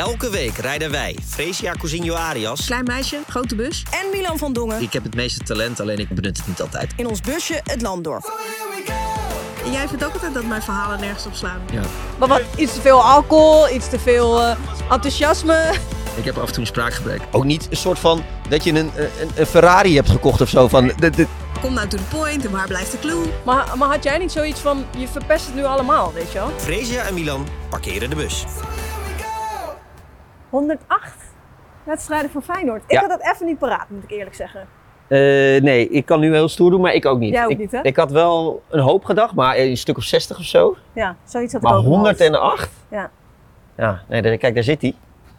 Elke week rijden wij, Fresia Cousinho Arias. Klein meisje, grote bus. En Milan van Dongen. Ik heb het meeste talent, alleen ik benut het niet altijd. In ons busje het land door. En jij vindt ook altijd dat mijn verhalen nergens op slaan. Ja. Maar wat, iets te veel alcohol, iets te veel eh, enthousiasme. Ik heb af en toe een spraakgebrek. Ook niet een soort van dat je een, een, een Ferrari hebt gekocht of zo. Van, de, de, Kom nou to the point en waar blijft de clue? Maar, maar had jij niet zoiets van, je verpest het nu allemaal, weet je wel? Fresia en Milan parkeren de bus. 108 wedstrijden voor Feyenoord. Ik Ja. had dat even niet paraat, moet ik eerlijk zeggen. Eh, nee, ik kan nu heel stoer doen, maar ik ook niet. Jij ook ik, niet, hè? ik had wel een hoop gedacht, maar een stuk of 60 of zo. Ja, zoiets had Maar ik ook. hoofd. 108? Ja. Ja, nee, daar- kijk, daar zit hij.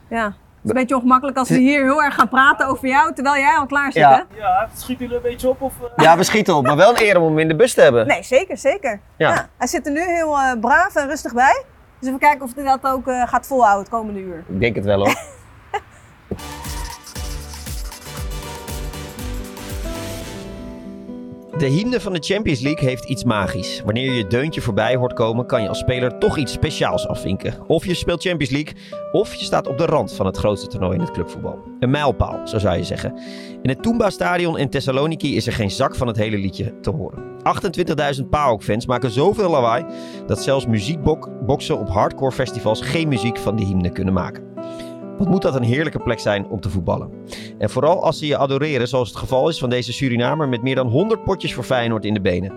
Ja. Het is een beetje ongemakkelijk als we hier heel erg gaan praten over jou, terwijl jij al klaar zit, Ja. hè? Ja, schiet jullie een beetje op of... eh? Ja, we schieten op, maar wel een eer om hem in de bus te hebben. Nee, zeker, zeker. Ja. Hij zit er nu heel eh, braaf en rustig bij. Dus even kijken of hij dat ook eh, gaat volhouden het komende uur. Ik denk het wel hoor. De hymne van de Champions League heeft iets magisch. Wanneer je je deuntje voorbij hoort komen, kan je als speler toch iets speciaals afvinken. Of je speelt Champions League, of je staat op de rand van het grootste toernooi in het clubvoetbal. Een mijlpaal, zo zou je zeggen. In het Toomba-stadion in Thessaloniki is er geen zak van het hele liedje te horen. 28.000 PAOK-fans maken zoveel lawaai dat zelfs muziekboksen op hardcore festivals geen muziek van de hymne kunnen maken. Wat moet dat een heerlijke plek zijn om te voetballen. En vooral als ze je adoreren, zoals het geval is van deze Surinamer met meer dan 100 potjes voor Feyenoord in de benen.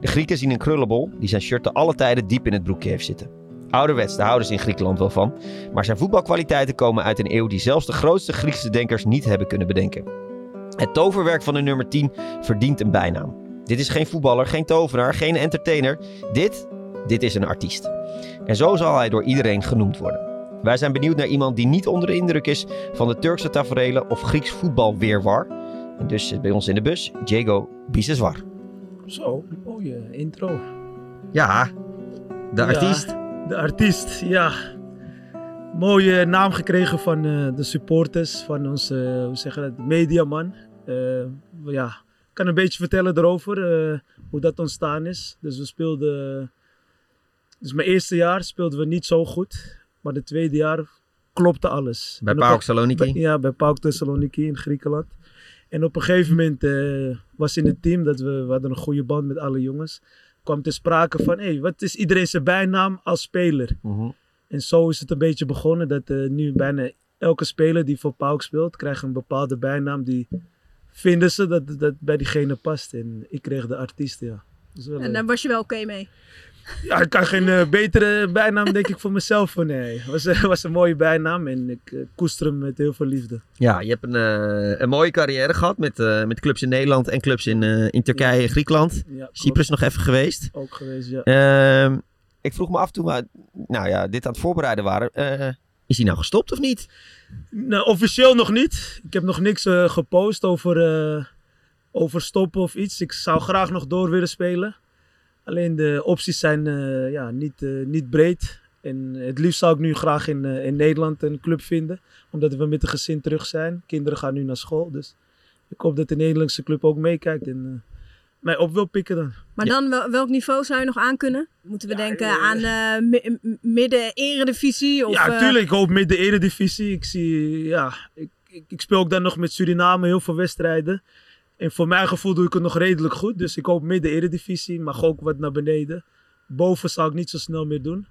De Grieken zien een krullenbol die zijn shirt te alle tijden diep in het broekje heeft zitten. Ouderwets, daar houden ze in Griekenland wel van. Maar zijn voetbalkwaliteiten komen uit een eeuw die zelfs de grootste Griekse denkers niet hebben kunnen bedenken. Het toverwerk van de nummer 10 verdient een bijnaam. Dit is geen voetballer, geen tovenaar, geen entertainer. Dit, dit is een artiest. En zo zal hij door iedereen genoemd worden. Wij zijn benieuwd naar iemand die niet onder de indruk is van de Turkse taferelen of Grieks voetbalweerwar. En dus zit bij ons in de bus Diego Biseswar. Zo, mooie intro. Ja, de Ja. artiest. De artiest, ja. Mooie naam gekregen van eh, de supporters, van onze, hoe zeg je dat, mediaman. Eh, ja, ik kan een beetje vertellen erover, eh, hoe dat ontstaan is. Dus we speelden, dus mijn eerste jaar speelden we niet zo goed. Maar het tweede jaar klopte alles. Bij PAOK Saloniki. bij- Ja, bij PAOK Thessaloniki in Griekenland. En op een gegeven moment eh, was in het team dat we, we hadden een goede band met alle jongens. kwam ter sprake van, hé, wat is iedereen zijn bijnaam als speler? Mhm. En zo is het een beetje begonnen dat eh, nu bijna elke speler die voor PAOK speelt, krijgt een bepaalde bijnaam die vinden ze dat dat bij diegene past. En ik kreeg de artiest, ja. Dus wel, En daar was je wel oké mee. Ja, ik kan geen eh, betere bijnaam denk ik voor mezelf voor nee. Het was, eh, was een mooie bijnaam en ik eh, koester hem met heel veel liefde. Ja, je hebt een, een mooie carrière gehad met, met clubs in Nederland en clubs in, in Turkije en Griekenland. Ja. Cyprus nog even geweest. ook geweest, ja. Ehm, ik vroeg me af toen we nou ja, dit aan het voorbereiden waren. is hij nou gestopt of niet? Nou, officieel nog niet. Ik heb nog niks gepost over, over stoppen of iets. Ik zou graag nog door willen spelen. Alleen de opties zijn eh, ja, niet, eh, niet breed. En het liefst zou ik nu graag in, eh, in Nederland een club vinden. Omdat we met een gezin terug zijn. Kinderen gaan nu naar school. Dus ik hoop dat de Nederlandse club ook meekijkt en eh, mij op wil pikken dan. Maar dan, wel- welk niveau zou je nog aankunnen? Moeten we Ja, denken aan eh, m- midden-eredivisie? Of, ja, tuurlijk. Ik hoop met de Eredivisie. Ik zie, ja, ik, ik, ik speel ook dan nog met Suriname heel veel wedstrijden. En voor mijn gevoel doe ik het nog redelijk goed. Dus ik hoop midden Eredivisie, mag ook wat naar beneden. Boven zou ik niet zo snel meer doen.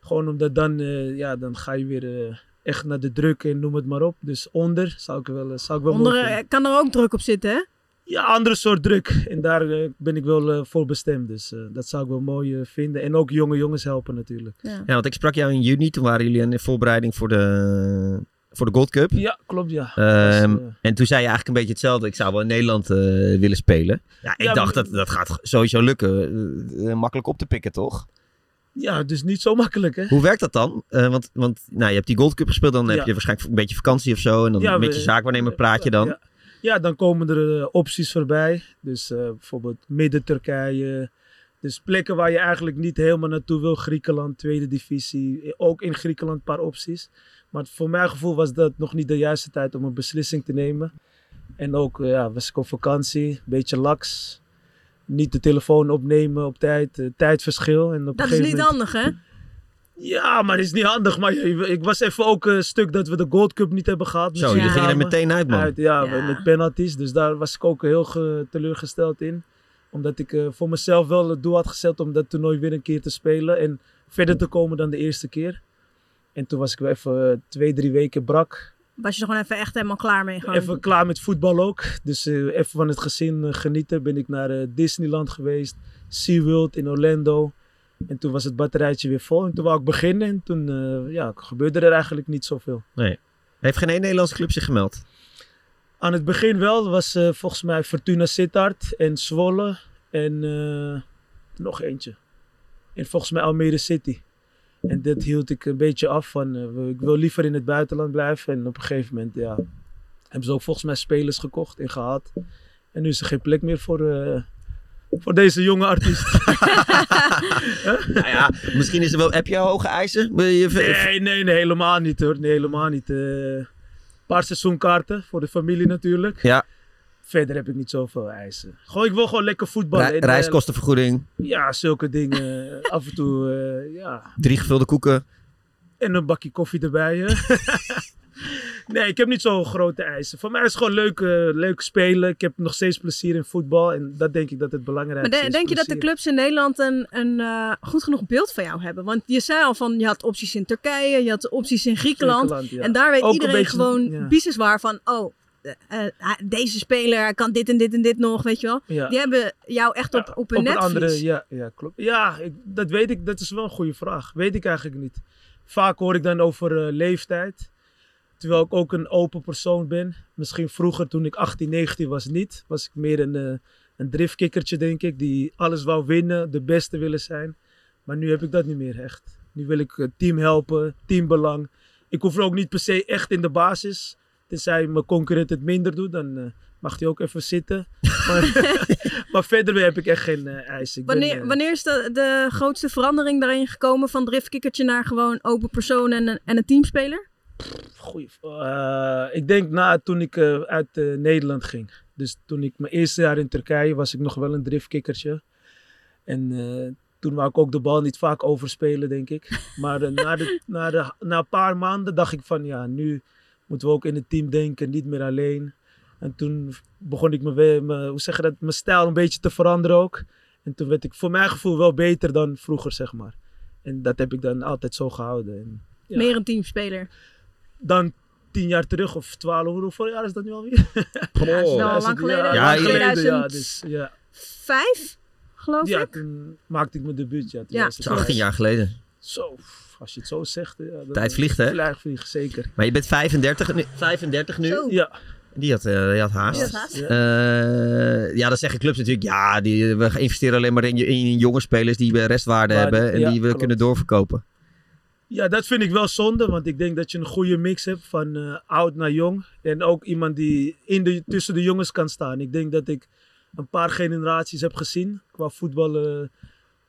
Gewoon omdat dan, eh, ja, dan ga je weer eh, echt naar de druk en noem het maar op. Dus onder zou ik wel, eh, zou ik wel onder, kan er ook druk op zitten, hè? Ja, andere soort druk. En daar ben ik wel voor bestemd. Dus eh, dat zou ik wel mooi vinden. En ook jonge jongens helpen natuurlijk. Ja. Ja, want ik sprak jou in juni. Toen waren jullie in de voorbereiding voor de, voor de Gold Cup. Ja, klopt ja. Ehm, Dus, eh, en toen zei je eigenlijk een beetje hetzelfde. Ik zou wel in Nederland eh, willen spelen. Ja, ik Ja, dacht maar- dat dat gaat sowieso lukken. Eh, makkelijk op te pikken, toch? ja, dus niet zo makkelijk hè. Hoe werkt dat dan? Want want nou, je hebt die Gold Cup gespeeld. Dan heb je waarschijnlijk een beetje vakantie of zo. En dan Ja, met we- je zaakwaarnemer praat je dan. Ja, dan komen er opties voorbij. Dus bijvoorbeeld midden-Turkije. Dus plekken waar je eigenlijk niet helemaal naartoe wil. Griekenland, tweede divisie. Ook in Griekenland een paar opties. Maar voor mijn gevoel was dat nog niet de juiste tijd om een beslissing te nemen. En ook eh, ja, was ik op vakantie. Een beetje laks. Niet de telefoon opnemen op tijd. eh, tijdverschil. En op een Dat is niet moment- handig, hè? Ja, maar het is niet handig. Maar ik was even ook een stuk dat we de Gold Cup niet hebben gehad. Zo, met jullie gingen er meteen uit, man. Uit, ja, Ja. met penalties. Dus daar was ik ook heel ge- teleurgesteld in. Omdat ik eh, voor mezelf wel het doel had gezet om dat toernooi weer een keer te spelen. En verder te komen dan de eerste keer. En toen was ik wel even eh, twee, drie weken brak. Was je er gewoon even echt helemaal klaar mee? Gewoon. Even klaar met voetbal ook. Dus eh, even van het gezin eh, genieten. Ben ik naar eh, Disneyland geweest. SeaWorld in Orlando. En toen was het batterijtje weer vol. En toen wou ik beginnen. En toen eh, ja, gebeurde er eigenlijk niet zoveel. Heeft geen één Nederlandse club zich gemeld? Aan het begin wel. Dat was volgens mij Fortuna Sittard en Zwolle. En eh, nog eentje. En volgens mij Almere City. En dat hield ik een beetje af van. eh, ik wil liever in het buitenland blijven. En op een gegeven moment ja, hebben ze ook volgens mij spelers gekocht en gehad. En nu is er geen plek meer voor, eh, voor deze jonge artiest. Nou ja, misschien is er wel... Heb je hoge eisen? Je... Nee, nee, nee, helemaal niet hoor. Nee, helemaal niet. Een paar seizoenkaarten voor de familie natuurlijk. Ja. Verder heb ik niet zoveel eisen. Gewoon, ik wil gewoon lekker voetballen. Re- En, eh, reiskostenvergoeding, ja, zulke dingen. Af en toe, eh, ja. drie gevulde koeken. En een bakje koffie erbij. hè. nee, ik heb niet zo'n grote eisen. Voor mij is het gewoon leuk, eh, leuk spelen. Ik heb nog steeds plezier in voetbal. En dat denk ik dat het maar belangrijkste de- is. denk je dat de clubs in Nederland een, een eh, goed genoeg beeld van jou hebben? Want je zei al van, je had opties in Turkije, je had opties in Griekenland. Griekenland, ja. En daar weet Ook iedereen beetje, gewoon ja. bizar van, oh, deze speler kan dit en dit en dit nog, weet je wel. Ja. Die hebben jou echt op, op een netvlies. andere, ja, ja, klopt. Ja, ik, dat weet ik. Dat is wel een goede vraag. Weet ik eigenlijk niet. Vaak hoor ik dan over eh, leeftijd. Terwijl ik ook een open persoon ben. Misschien vroeger, toen ik 18, 19 was, niet. Was ik meer een, eh, een driftkikkertje, denk ik. Die alles wou winnen, de beste willen zijn. Maar nu heb ik dat niet meer echt. Nu wil ik het team helpen, teambelang. Ik hoef ook niet per se echt in de basis. Tenzij mijn concurrent het minder doet, dan eh, mag hij ook even zitten. Maar, maar verder heb ik echt geen eisen. Ik ben, Wanneer, eh, wanneer is de, de grootste verandering daarin gekomen van driftkikkertje naar gewoon open persoon en een, en een teamspeler? Goeie, ik denk na toen ik uit Nederland ging. Dus toen ik mijn eerste jaar in Turkije was ik nog wel een driftkikkertje. En toen wou ik ook de bal niet vaak overspelen, denk ik. Maar na, de, na, de, na een paar maanden dacht ik van ja, nu moeten we ook in het team denken, niet meer alleen. En toen begon ik me weer, me, hoe zeg je dat, mijn stijl een beetje te veranderen ook. En toen werd ik voor mijn gevoel wel beter dan vroeger, zeg maar. En dat heb ik dan altijd zo gehouden. En, Ja. Meer een teamspeler. dan tien jaar terug of twaalf, hoe- hoeveel jaar is dat nu alweer? Ja, dat is wel Ja, lang geleden. Ja, Ja, lang geleden, ja. 2005, Dus, ja. geloof ja, ik. toen maakte ik mijn debuut. Ja, Ja. Dat is 18 jaar geleden. Zo, als je het zo zegt. Ja, dan- Tijd vliegt, hè? Vlieg, vlieg, zeker. Maar je bent 35 nu. 35 nu. Zo. Ja, Die had, eh, die had haast. Eh, ja, dan zeggen clubs natuurlijk, ja, die, we investeren alleen maar in, in jonge spelers die restwaarde Waarde, hebben en ja, die we klopt. kunnen doorverkopen. ja, dat vind ik wel zonde, want ik denk dat je een goede mix hebt van eh, oud naar jong. En ook iemand die in de, tussen de jongens kan staan. Ik denk dat ik een paar generaties heb gezien qua, voetbal, eh,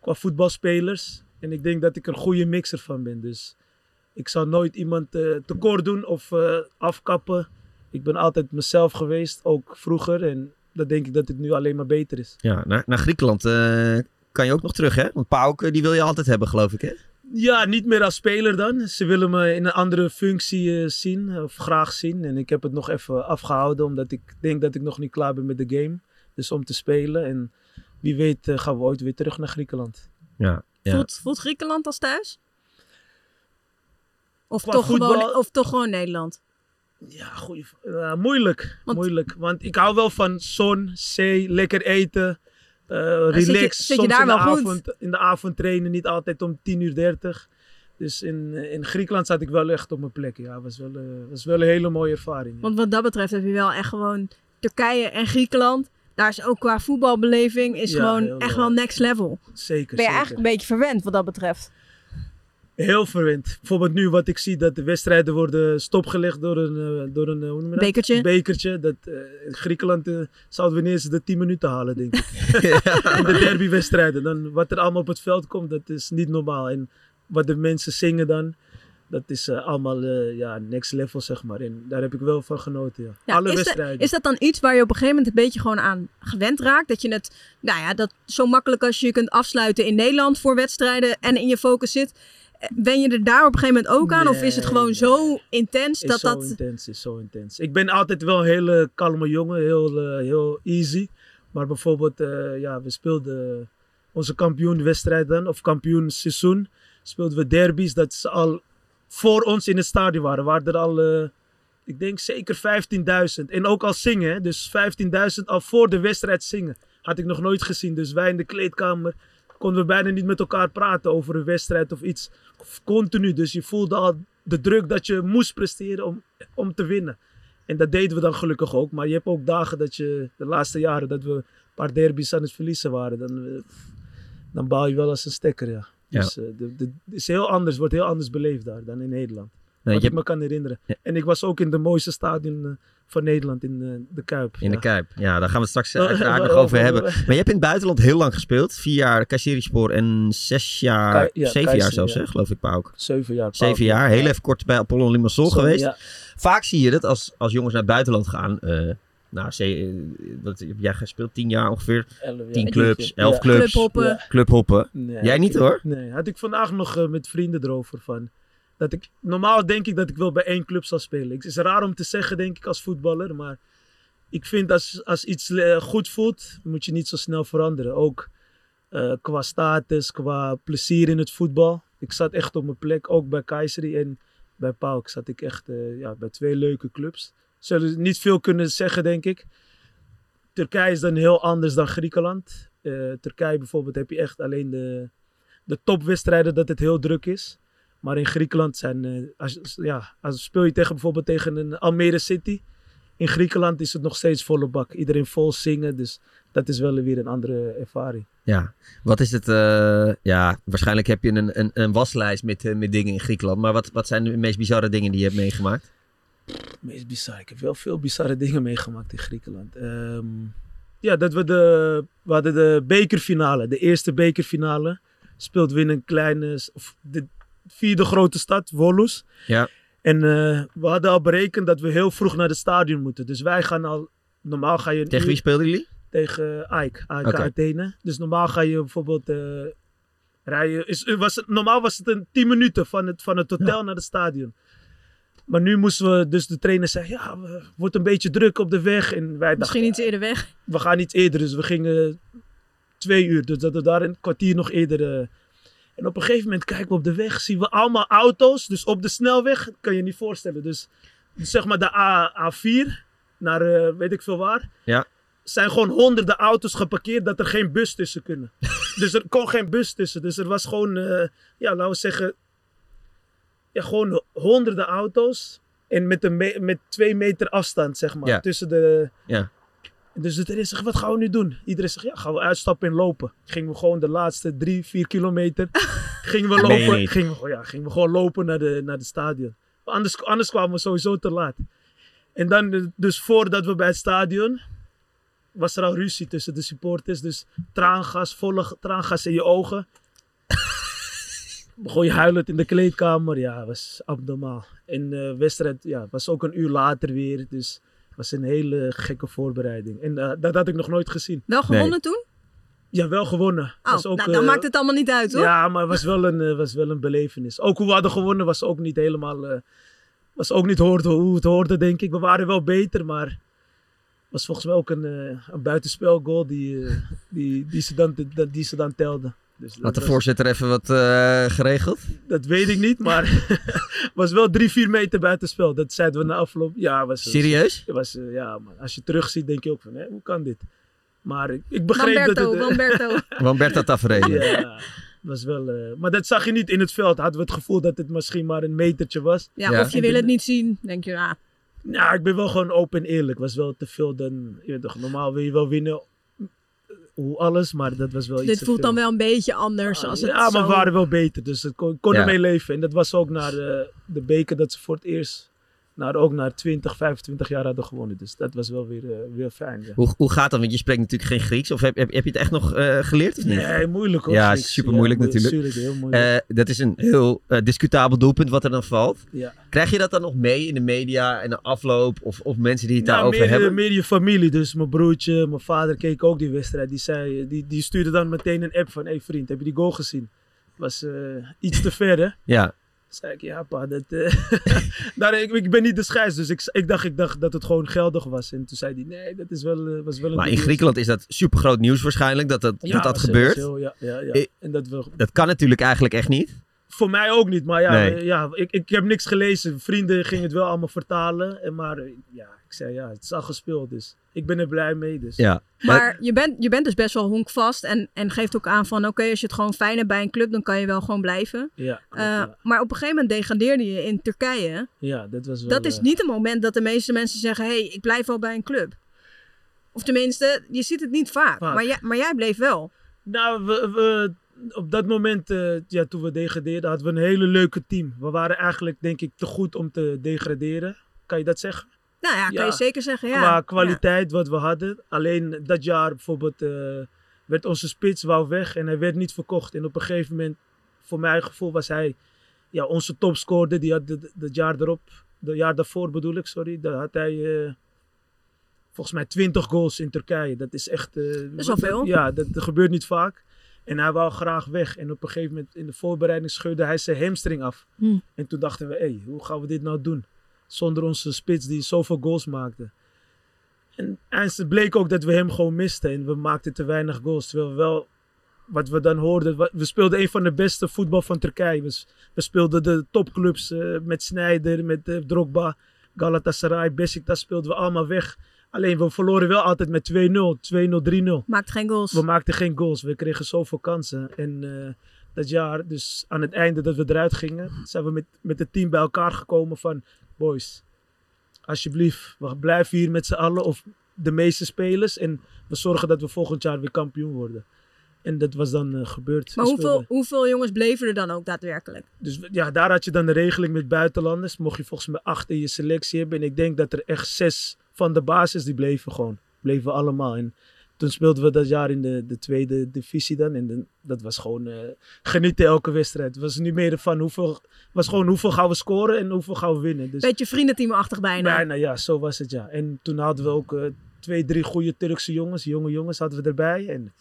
qua voetbalspelers. En ik denk dat ik een goede mixer van ben. Dus ik zal nooit iemand eh, tekort doen of eh, afkappen. Ik ben altijd mezelf geweest, ook vroeger. En dat denk ik dat het nu alleen maar beter is. Ja, naar, naar Griekenland eh, kan je ook nog terug, hè? Want Pauk, eh, die wil je altijd hebben, geloof ik, hè? Ja, niet meer als speler dan. Ze willen me in een andere functie zien, of graag zien. En ik heb het nog even afgehouden, omdat ik denk dat ik nog niet klaar ben met de game. Dus om te spelen. En wie weet gaan we ooit weer terug naar Griekenland. Ja. Ja. Voelt, voelt Griekenland als thuis? Of Qua toch, voetbal- gewoon, of toch gewoon Nederland? Ja, goeie, moeilijk. Want- moeilijk. Want ik hou wel van zon, zee, lekker eten. zit je- relax. zit je daar in de, wel goed? avond, in de avond trainen, niet altijd om 10 uur 30. Dus in, eh, in Griekenland zat ik wel echt op mijn plek. Ja, was wel, eh, was wel een hele mooie ervaring. ja. Want wat dat betreft heb je wel echt gewoon Turkije en Griekenland. Daar is ook qua voetbalbeleving is Ja, gewoon echt wel next level. Zeker. Ben je zeker. eigenlijk een beetje verwend wat dat betreft? Heel verwend. Bijvoorbeeld nu wat ik zie dat de wedstrijden worden stopgelegd door een, eh, door een eh, hoe noem je dat? Bekertje. bekertje. Dat, eh, in Griekenland zouden we niet eens de 10 minuten halen, denk ik. In de derbywedstrijden. Dan, wat er allemaal op het veld komt, dat is niet normaal. En wat de mensen zingen dan. Dat is eh, allemaal eh, ja, next level, zeg maar. En daar heb ik wel van genoten, ja. Ja, Alle is, wedstrijden. Dat, is dat dan iets waar je op een gegeven moment een beetje gewoon aan gewend raakt? Dat je het, nou ja, dat zo makkelijk als je je kunt afsluiten in Nederland voor wedstrijden en in je focus zit. eh, Ben je er daar op een gegeven moment ook aan? of is het gewoon nee. zo intens is dat zo dat... intens, is zo intens. Ik ben altijd wel een hele kalme jongen, heel, heel easy. Maar bijvoorbeeld, ja, we speelden onze kampioenwedstrijd dan, of kampioenseizoen, speelden we derbies. Dat ze al voor ons in het stadion waren. Waren er al, eh, ik denk zeker 15.000. En ook al zingen, dus 15.000 al voor de wedstrijd zingen. Had ik nog nooit gezien. Dus wij in de kleedkamer konden we bijna niet met elkaar praten over een wedstrijd of iets. Continu. Dus je voelde al de druk dat je moest presteren om, om te winnen. En dat deden we dan gelukkig ook. Maar je hebt ook dagen dat je, de laatste jaren, dat we een paar derbies aan het verliezen waren. Dan, eh, dan baal je wel als een stekker, ja. Ja. Dus eh, de, de, het is heel anders, wordt heel anders beleefd daar dan in Nederland. Nee, wat je ik me kan herinneren. Ja. En ik was ook in de mooiste stadion eh, van Nederland, in eh, de Kuip. In de. Kuip. Ja, daar gaan we het straks uiteraard nog over hebben. Maar je hebt in het buitenland heel lang gespeeld. Vier jaar Kayserispor en zes jaar, ja, zeven jaar zelfs, hè, geloof ik, Pauk. Zeven jaar. Zeven jaar. Heel even kort bij Apollon Limassol geweest. Vaak zie je dat als, als jongens naar het buitenland gaan. Nou, ze, eh, wat heb jij gespeeld? Tien jaar ongeveer. elf jaar. Tien clubs, elf Ja. clubs. Clubhoppen. Ja. Clubhoppen. Nee, Jij niet, ik- hoor? Nee, had ik vandaag nog eh, met vrienden erover van. Dat ik, normaal denk ik dat ik wel bij één club zal spelen. Het is raar om te zeggen, denk ik, als voetballer. Maar ik vind als, als iets eh, goed voelt, moet je niet zo snel veranderen. Ook eh, qua status, qua plezier in het voetbal. Ik zat echt op mijn plek, ook bij Kayseri en bij Pauk zat ik echt eh, ja, bij twee leuke clubs. Zullen niet veel kunnen zeggen, denk ik. Turkije is dan heel anders dan Griekenland. Eh, Turkije bijvoorbeeld heb je echt alleen de, de topwedstrijden dat het heel druk is. Maar in Griekenland zijn, eh, als, ja, als speel je tegen bijvoorbeeld tegen een Almere City. In Griekenland is het nog steeds volle bak. Iedereen vol zingen, dus dat is wel weer een andere ervaring. Ja, wat is het? eh, ja, waarschijnlijk heb je een, een, een waslijst met, met dingen in Griekenland. Maar wat, wat zijn de meest bizarre dingen die je hebt meegemaakt? Meest bizar. Ik heb wel veel bizarre dingen meegemaakt in Griekenland. Ehm, ja, dat we de, we hadden de bekerfinale, de eerste bekerfinale. Speelden we in een kleine, of de vierde grote stad, Volos. Ja. En eh, we hadden al berekend dat we heel vroeg naar het stadion moeten. Dus wij gaan al, normaal ga je Tegen wie speelden jullie? tegen AEK, AEK Oké. Athene. Dus normaal ga je bijvoorbeeld eh, rijden. Is, was het, normaal was het een 10 minuten van het, van het hotel naar het stadion. Maar nu moesten we, dus de trainer zei, ja, we- wordt een beetje druk op de weg. En wij dachten, Misschien iets eerder weg. we gaan iets eerder. Dus we gingen twee uur, dus dat we daar een kwartier nog eerder... eh, en op een gegeven moment kijken we op de weg, zien we allemaal auto's. Dus op de snelweg, kan je niet voorstellen. Dus, dus zeg maar de A, A4 naar eh, weet ik veel waar. Ja. Zijn gewoon honderden auto's geparkeerd dat er geen bus tussen kunnen. dus er kon geen bus tussen. Dus er was gewoon, eh, ja, laten we zeggen, ja, gewoon honderden auto's. En met, een me- met twee meter afstand, zeg maar, Ja. tussen de... Ja. Dus de trainer zegt, wat gaan we nu doen? Iedereen zegt, ja, gaan we uitstappen en lopen. Gingen we gewoon de laatste drie, vier kilometer, gingen we lopen, gingen we, ja, gingen we gewoon lopen naar de, naar het stadion. Anders, anders kwamen we sowieso te laat. En dan, eh, dus voordat we bij het stadion, was er al ruzie tussen de supporters. Dus traangas, volle traangas in je ogen. Begon je huilend in de kleedkamer. Ja, was abnormaal. En de wedstrijd ja, was ook een uur later weer. Dus het was een hele gekke voorbereiding. En eh, dat had ik nog nooit gezien. Wel gewonnen toen? Ja, wel gewonnen. Oh, Was ook, nou, dan eh, maakt het allemaal niet uit, hoor. Ja, maar het was wel een, eh, was wel een belevenis. Ook hoe we hadden gewonnen was ook niet helemaal... eh, was ook niet hoorde, hoe het hoorde, denk ik. We waren wel beter, maar... was volgens mij ook een, eh, een buitenspelgoal die, eh, die, die, ze dan, die, die ze dan telden. Dus Had de was- voorzitter even wat eh, geregeld? Dat weet ik niet, maar was wel drie, vier meter buitenspel. Dat zeiden we na afloop. Ja, was, Serieus? was, eh, ja man. Als je terugziet, denk je ook van, hè, hoe kan dit? Maar ik, ik begreep dat het... Lamberto. Lamberta Tafereel. ja, was wel... eh, maar dat zag je niet in het veld. Hadden we het gevoel dat het misschien maar een metertje was. Ja, Ja. of je wil het niet zien, denk je, ah, Nou, ik ben wel gewoon open en eerlijk. Was wel te veel dan... Je weet toch, normaal wil je wel winnen hoe alles, maar dat was wel iets dit voelt veel. dan wel een beetje anders. Als het ja, maar we waren wel beter. Dus ik kon, kon Ja. ermee leven. En dat was ook naar de, de beker dat ze voor het eerst naar, ook naar 20, 25 jaar hadden gewonnen. Dus dat was wel weer, eh, weer fijn. Ja. Hoe, hoe gaat dat? Want je spreekt natuurlijk geen Grieks. Of heb, heb, heb je het echt nog eh, geleerd of niet? Nee, moeilijk hoor. Ja, super moeilijk natuurlijk. Tuurlijk, heel moeilijk. Eh, dat is een heel discutabel doelpunt wat er dan valt. ja. Krijg je dat dan nog mee in de media en de afloop? Of, of mensen die het Nou, daarover meer, hebben? meer je familie. Dus mijn broertje, mijn vader keek ook die wedstrijd. Die, zei, die, die stuurde dan meteen een app van... Hé hey vriend, heb je die goal gezien? Was iets te ver hè? Ja, zei ik, ja pa, dat, eh, daar, ik, ik ben niet de scheids, dus ik, ik, dacht, ik dacht dat het gewoon geldig was. En toen zei hij, nee, dat is wel, eh, was wel een... maar in Griekenland is dat super groot nieuws waarschijnlijk dat dat, Ja, dat, dat was- gebeurt. was heel- ja, ja, ja. Eh, En dat Dat kan natuurlijk eigenlijk echt niet. voor mij ook niet, maar ja, Nee. ja ik, ik heb niks gelezen. Vrienden gingen het wel allemaal vertalen. En maar ja, ik zei, ja, het is al gespeeld, dus ik ben er blij mee. Dus. Ja. Maar je bent, je bent dus best wel honkvast en, en geeft ook aan van oké, als je het gewoon fijn hebt bij een club, dan kan je wel gewoon blijven. Ja, klopt, Eh, ja. Maar op een gegeven moment degradeerde je in Turkije. ja, dat was wel... Dat is eh, niet een moment dat de meeste mensen zeggen, hé, hey, ik blijf wel bij een club. Of tenminste, je ziet het niet vaak. Vaak. Maar, jij, maar jij bleef wel. Nou, we, we, op dat moment, eh, ja, toen we degradeerden, hadden we een hele leuke team. We waren eigenlijk, denk ik, te goed om te degraderen. Kan je dat zeggen? Nou ja, kan je zeker zeggen. Ja. Qua kwaliteit wat we hadden. Alleen dat jaar bijvoorbeeld eh, werd onze spits wou weg en hij werd niet verkocht. En op een gegeven moment, voor mijn gevoel, was hij ja, onze topscorer. Die had het het jaar erop, het jaar daarvoor bedoel ik, sorry. Daar had hij eh, volgens mij 20 goals in Turkije. Dat is echt... eh, is wel veel. Ja, dat, dat gebeurt niet vaak. En hij wou graag weg. En op een gegeven moment in de voorbereiding scheurde hij zijn hamstring af. Hm. En toen dachten we, hé, hoe gaan we dit nou doen? Zonder onze spits die zoveel goals maakte. En eindelijk bleek ook dat we hem gewoon misten. En we maakten te weinig goals. Terwijl we wel, wat we dan hoorden, we speelden een van de beste voetbal van Turkije. We, speelden de topclubs eh, met Sneijder, met eh, Drogba, Galatasaray, Besiktas speelden we allemaal weg. Alleen we verloren wel altijd met 2-0, 2-0, 3-0. Maakt geen goals. We maakten geen goals. We kregen zoveel kansen. En eh, dat jaar, dus aan het einde dat we eruit gingen, zijn we met, met het team bij elkaar gekomen van... Boys, alsjeblieft, we blijven hier met z'n allen of de meeste spelers. En we zorgen dat we volgend jaar weer kampioen worden. En dat was dan eh, gebeurd. Maar hoeveel, hoeveel jongens bleven er dan ook daadwerkelijk? dus ja, daar had je dan de regeling met buitenlanders. Mocht je volgens mij acht in je selectie hebben. En ik denk dat er echt zes van de basis die bleven gewoon. Bleven allemaal. En toen speelden we dat jaar in de, de tweede divisie dan. En dat was gewoon eh, genieten elke wedstrijd. Het was niet meer van hoeveel, was gewoon hoeveel gaan we scoren en hoeveel gaan we winnen. Dus Beetje vriendenteamachtig bijna. bijna ja, zo was het ja. En toen hadden we ook eh, twee, drie goede Turkse jongens, jonge jongens hadden we erbij. En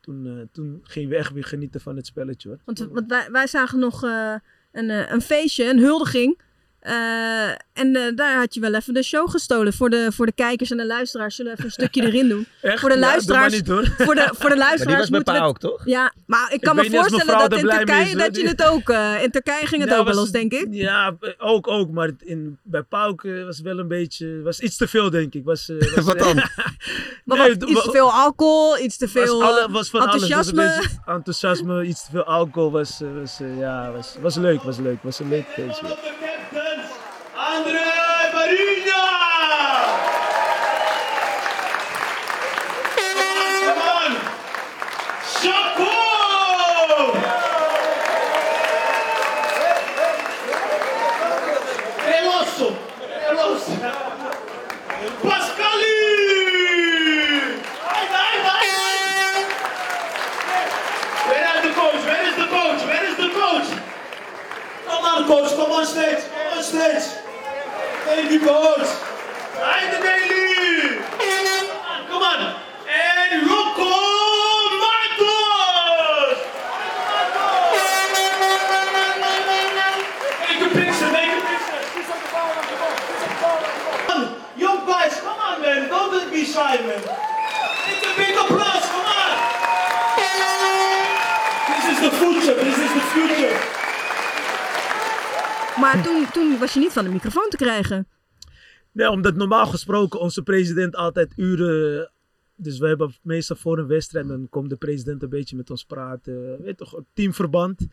toen, eh, toen gingen we echt weer genieten van het spelletje hoor. Want, want wij, wij zagen nog een, een feestje, een huldiging. Eh, en eh, daar had je wel even de show gestolen. Voor de, voor de kijkers en de luisteraars zullen we even een stukje erin doen. Echt? Voor de Ja, maar luisteraars- niet hoor. Voor de, voor de Maar die luisteraars was Pa we... ook, toch? Ja, maar ik kan Ik me voorstellen dat in Turkije, is, dat je het ook... eh, in Turkije ging het Ja, ook wel was- los, denk ik. Ja, ook, ook. Maar in, bij Pauk was wel een beetje... was iets te veel, denk ik. Was, eh, was, Wat dan? Maar Nee, wat, iets te veel alcohol, iets te Was, veel alle, was van enthousiasme. alles. Was een beetje enthousiasme, iets te veel alcohol. Was, was, ja, was, was leuk, was leuk. Was een leuk feestje. De captains, niet van de microfoon te krijgen. Nee, omdat normaal gesproken onze president altijd uren... Dus we hebben meestal voor een wedstrijd, dan komt de president een beetje met ons praten. Weet toch, teamverband.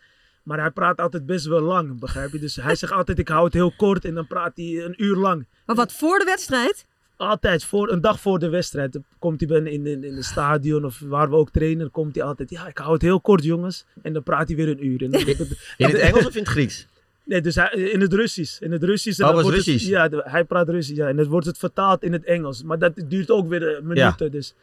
Maar hij praat altijd best wel lang, begrijp je? Dus hij zegt altijd, ik hou het heel kort en dan praat hij een uur lang. Maar wat voor de wedstrijd? Altijd, voor, een dag voor de wedstrijd, komt hij in, in, in het stadion of waar we ook trainen, komt hij altijd, ja, ik hou het heel kort jongens. En dan praat hij weer een uur. En dan, In het Engels of in het Grieks? Nee, dus hij, in het Russisch. In het Russisch. en Oh, was wordt het- Russisch? ja, hij praat Russisch. Ja, en dan wordt het vertaald in het Engels. Maar dat duurt ook weer eh, minuten. Dus.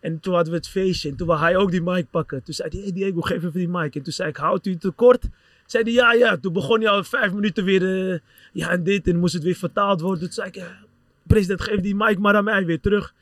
En toen hadden we het feestje. En toen wou hij ook die mic pakken. Toen zei hij, hey Diego, geef even die mic. En toen zei ik, houdt u het tekort? Zei hij, ja, ja. Toen begon hij al vijf minuten weer, eh, ja, en dit. En moest het weer vertaald worden. Toen zei ik, ja, president, geef die mic maar aan mij weer terug.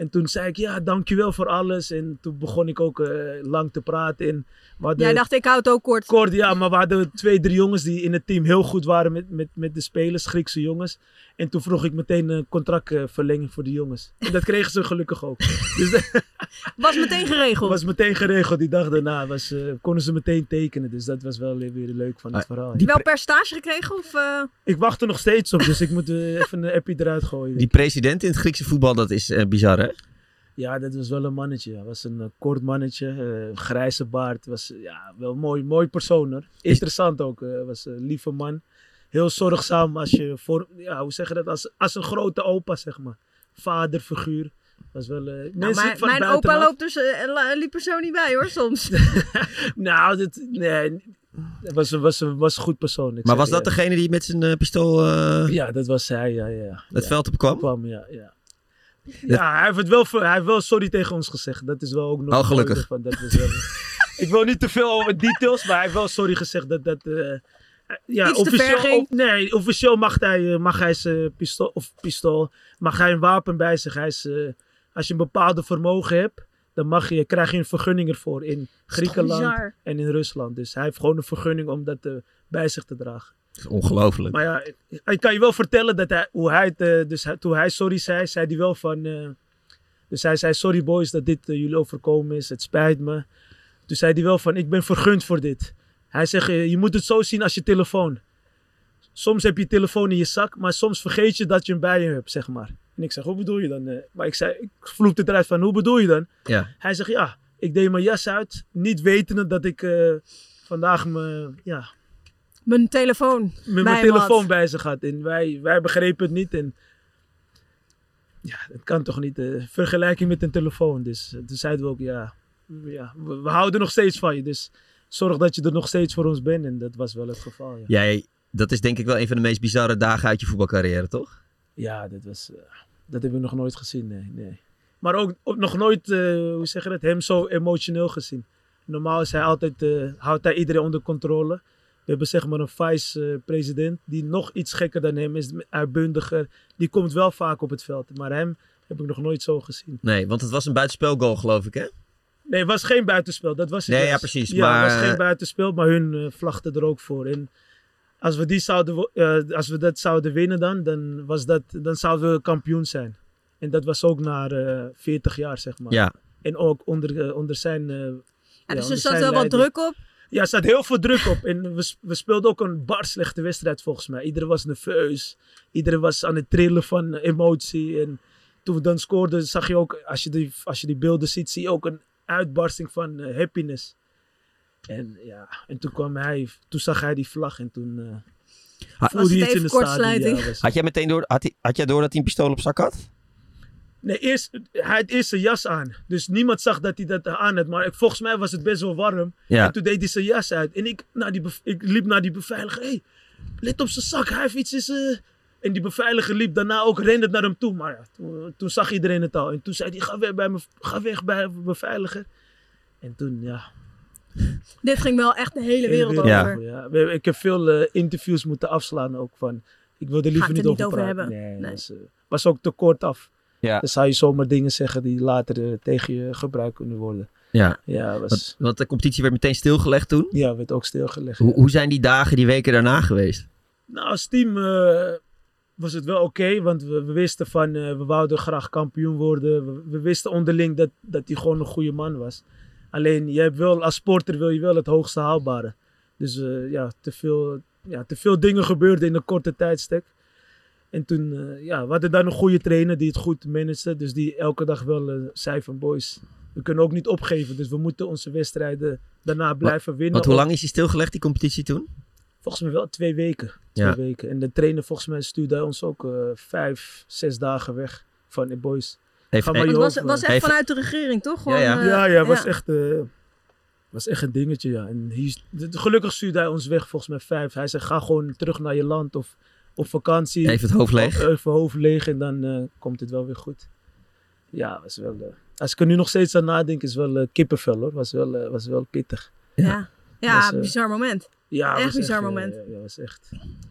En toen zei ik, ja, dankjewel voor alles. En toen begon ik ook eh, lang te praten. En hadden- Jij dacht, ik houd het ook kort. kort, ja, maar we hadden twee, drie jongens die in het team heel goed waren met, met, met de spelers, Griekse jongens. En toen vroeg ik meteen een contractverlenging voor de jongens. En dat kregen ze gelukkig ook. Dus dat Was meteen geregeld. was meteen geregeld. Die dag daarna was, eh, konden ze meteen tekenen. Dus dat was wel weer leuk van het Ah, verhaal. Heb je wel percentage gekregen? Of, eh, Ik wacht er nog steeds op, dus ik moet eh, even een appie eruit gooien. Die president in het Griekse voetbal, dat is eh, bizar hè? Ja, dat was wel een mannetje. Hij was een eh, kort mannetje, eh, grijze baard. Was eh, ja, wel een mooi, mooi persoon hoor. Interessant ook. was een lieve man. Heel zorgzaam als je voor, ja, hoe zeg je dat? Als, als een grote opa, zeg maar. Vaderfiguur. Was wel, nou, mensen mijn van mijn opa loopt dus, liep er zo niet bij hoor, soms. Nou, dit, nee. Was, was, was een goed persoon. Maar was dat degene die met zijn eh, pistool eh, Ja, dat was hij, ja, ja. het ja. veld op kwam? kwam, ja, ja. Ja, hij heeft, het wel, hij heeft wel sorry tegen ons gezegd. Dat is wel ook nog Oh, gelukkig. Van, dat is wel, ik wil niet te veel over details, maar hij heeft wel sorry gezegd dat dat... eh, ja, Iets te ver ging. of- nee, officieel mag hij, eh, mag hij zijn pistool, of pistool, mag hij een wapen bij zich. Hij is, eh, als je een bepaalde vermogen hebt, dan mag je, krijg je een vergunning ervoor in Griekenland en in Rusland. Dus hij heeft gewoon een vergunning om dat eh, bij zich te dragen. Is Ongelooflijk. Maar ja, ik kan je wel vertellen dat hij, hoe hij het, eh, dus hij- toen hij sorry zei, zei hij wel van, eh, dus hij zei sorry boys dat dit eh, jullie overkomen is, het spijt me. Toen zei hij wel van, ik ben vergund voor dit. Hij zegt, je moet het zo zien als je telefoon. Soms heb je je telefoon in je zak, maar soms vergeet je dat je hem bij je hebt, zeg maar. En ik zeg, hoe bedoel je dan? Maar ik zei, ik vloekte eruit van, hoe bedoel je dan? Ja. Hij zegt, ja, ik deed mijn jas uit, niet wetende dat ik vandaag me, ja, Mijn telefoon. met mijn telefoon had. bij zich had. En wij, wij begrepen het niet. En ja, dat kan toch niet. eh vergelijking met een telefoon. Dus eh, toen zeiden we ook, ja, ja we, we houden nog steeds van je. Dus zorg dat je er nog steeds voor ons bent. En dat was wel het geval, ja. Jij, dat is denk ik wel een van de meest bizarre dagen uit je voetbalcarrière, toch? Ja, dat, was, eh, dat hebben we nog nooit gezien, nee. nee. Maar ook, ook nog nooit, eh, hoe zeg je dat, hem zo emotioneel gezien. Normaal is hij altijd, eh, houdt hij iedereen onder controle. We hebben zeg maar een vice-president die nog iets gekker dan hem is, uitbundiger. Die komt wel vaak op het veld, maar hem heb ik nog nooit zo gezien. Nee, want het was een buitenspelgoal, geloof ik, hè? Nee, het was geen buitenspel, dat was het Nee, ja, precies, Ja, maar, het was eh, geen buitenspel, maar hun eh vlachten er ook voor. En als we, die zouden, eh, als we dat zouden winnen dan, dan, was dat, dan zouden we kampioen zijn. En dat was ook na eh 40 jaar, zeg maar. Ja. En ook onder, eh, onder zijn... eh, Ja, ja, dus er zat wel wat druk op. Ja, er zat heel veel druk op. En we, we speelden ook een bar slechte wedstrijd volgens mij. Iedereen was nerveus. Iedereen was aan het trillen van emotie. En toen we dan scoorden, zag je ook, als je die, als je die beelden ziet, zie je ook een uitbarsting van eh, happiness. En ja, en toen kwam hij, toen zag hij die vlag en toen eh Was voelde het je iets in de stadion. kortsluiting? Ja, was- Had jij meteen door, had, hij, had jij door dat hij een pistool op zak had? Nee, eerst, hij had eerst zijn jas aan. Dus niemand zag dat hij dat aan had. Maar ik- volgens mij was het best wel warm. Ja. En toen deed hij zijn jas uit. En ik, naar die ik liep naar die beveiliger. hey, let op zijn zak. Hij heeft iets in zijn... En die beveiliger liep daarna ook rennend naar hem toe. Maar ja, toen, toen zag iedereen het al. En toen zei hij, ga weg bij, me, ga weg bij de beveiliger. En toen, ja... Dit ging wel echt de hele wereld hele over. Ja. Ik heb veel eh, interviews moeten afslaan ook van... Ik wilde liever niet er over, niet over praten. hebben. Nee, Nee. Was, eh, was ook te kort af. Ja. Dan zou je zomaar dingen zeggen die later eh, tegen je gebruikt kunnen worden. Ja. Ja, was, Want, want de competitie werd meteen stilgelegd toen. ja werd ook stilgelegd. Hoe, ja. hoe zijn die dagen, die weken daarna geweest? Nou, als team eh, was het wel oké, want we, we wisten van, eh, we wouden graag kampioen worden. We, we wisten onderling dat, dat hij gewoon een goede man was. Alleen, je hebt wel, als sporter wil je wel het hoogste haalbare. Dus ja, te veel, ja, te veel dingen gebeurden in een korte tijdstek. En toen, eh, ja, we hadden dan een goede trainer die het goed managede. Dus die elke dag wel eh, zei van, boys, we kunnen ook niet opgeven. Dus we moeten onze wedstrijden daarna blijven winnen. Want hoe lang is die stilgelegd, die competitie toen? Volgens mij wel twee weken. Twee Ja. weken. En de trainer volgens mij stuurde ons ook eh, vijf, zes dagen weg van de boys. Maar Het was, was echt Even- vanuit de regering, toch? Gewoon, Ja, ja. ja, ja, was echt. eh, was echt een dingetje, ja. En hij, gelukkig stuurde hij ons weg, volgens mij vijf. Hij zei, ga gewoon terug naar je land of op vakantie. Even het hoofd leeg. Even hoofd leeg en dan eh, komt het wel weer goed. Ja, was wel... eh, als ik er nu nog steeds aan nadenk, is wel eh, kippenvel hoor. Was wel, eh, was wel pittig. Ja, ja, eh, bizar moment. Ja, Echt bizar eh, moment. Ja, ja, was echt.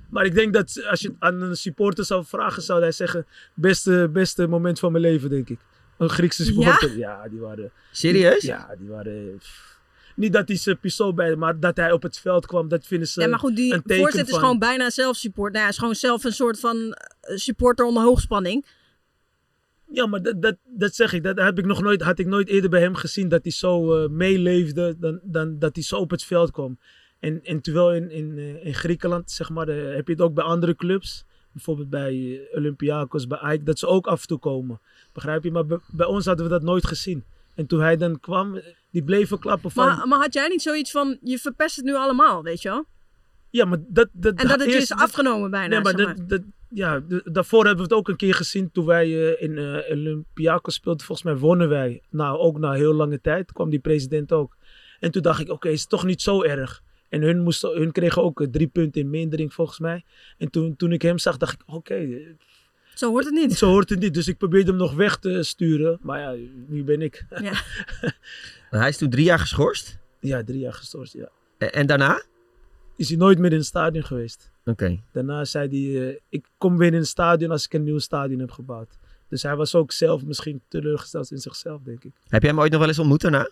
Maar ik denk dat als je het aan een supporter zou vragen, zou hij zeggen: beste, beste moment van mijn leven, denk ik. Een Griekse supporter. Ja, die waren. Serieus? Ja, die waren. pff. Niet dat hij zijn pistool bij, maar dat hij op het veld kwam, dat vinden ze. Ja, maar goed, die voorzet is van- gewoon bijna zelf support. Nou ja, is gewoon zelf een soort van eh, supporter onder hoogspanning. Ja, maar dat, dat, dat zeg ik. Dat heb ik nog nooit, had ik nooit eerder bij hem gezien dat hij zo eh, meeleefde, dan, dan dat hij zo op het veld kwam. En, en terwijl in, in, eh, in Griekenland, zeg maar, heb je het ook bij andere clubs. Bijvoorbeeld bij Olympiakos, bij AEK, dat ze ook af en toe komen. Begrijp je? Maar bij, bij ons hadden we dat nooit gezien. En toen hij dan kwam, die bleven klappen van... Maar, maar had jij niet zoiets van, je verpest het nu allemaal, weet je wel? ja, maar dat... dat En dat het eerst- is afgenomen bijna, Nee, maar, zeg maar. dat, dat, ja, daarvoor hebben we het ook een keer gezien toen wij eh, in eh Olympiakos speelden. Volgens mij wonnen wij. Nou, ook na heel lange tijd kwam die president ook. En toen dacht ik, oké, is het toch niet zo erg. En hun, moesten, hun kregen ook eh, drie punten in mindering volgens mij. En toen, toen ik hem zag, dacht ik, oké, Zo hoort het niet. zo hoort het niet. Dus ik probeerde hem nog weg te sturen. Maar ja, nu ben ik. Ja. Hij is toen drie jaar geschorst. Ja, drie jaar gestoord, ja. En, en daarna? Is hij nooit meer in het stadion geweest. Oké. Daarna zei hij, eh, ik kom weer in het stadion als ik een nieuw stadion heb gebouwd. Dus hij was ook zelf misschien teleurgesteld in zichzelf, denk ik. Heb jij hem ooit nog wel eens ontmoet daarna?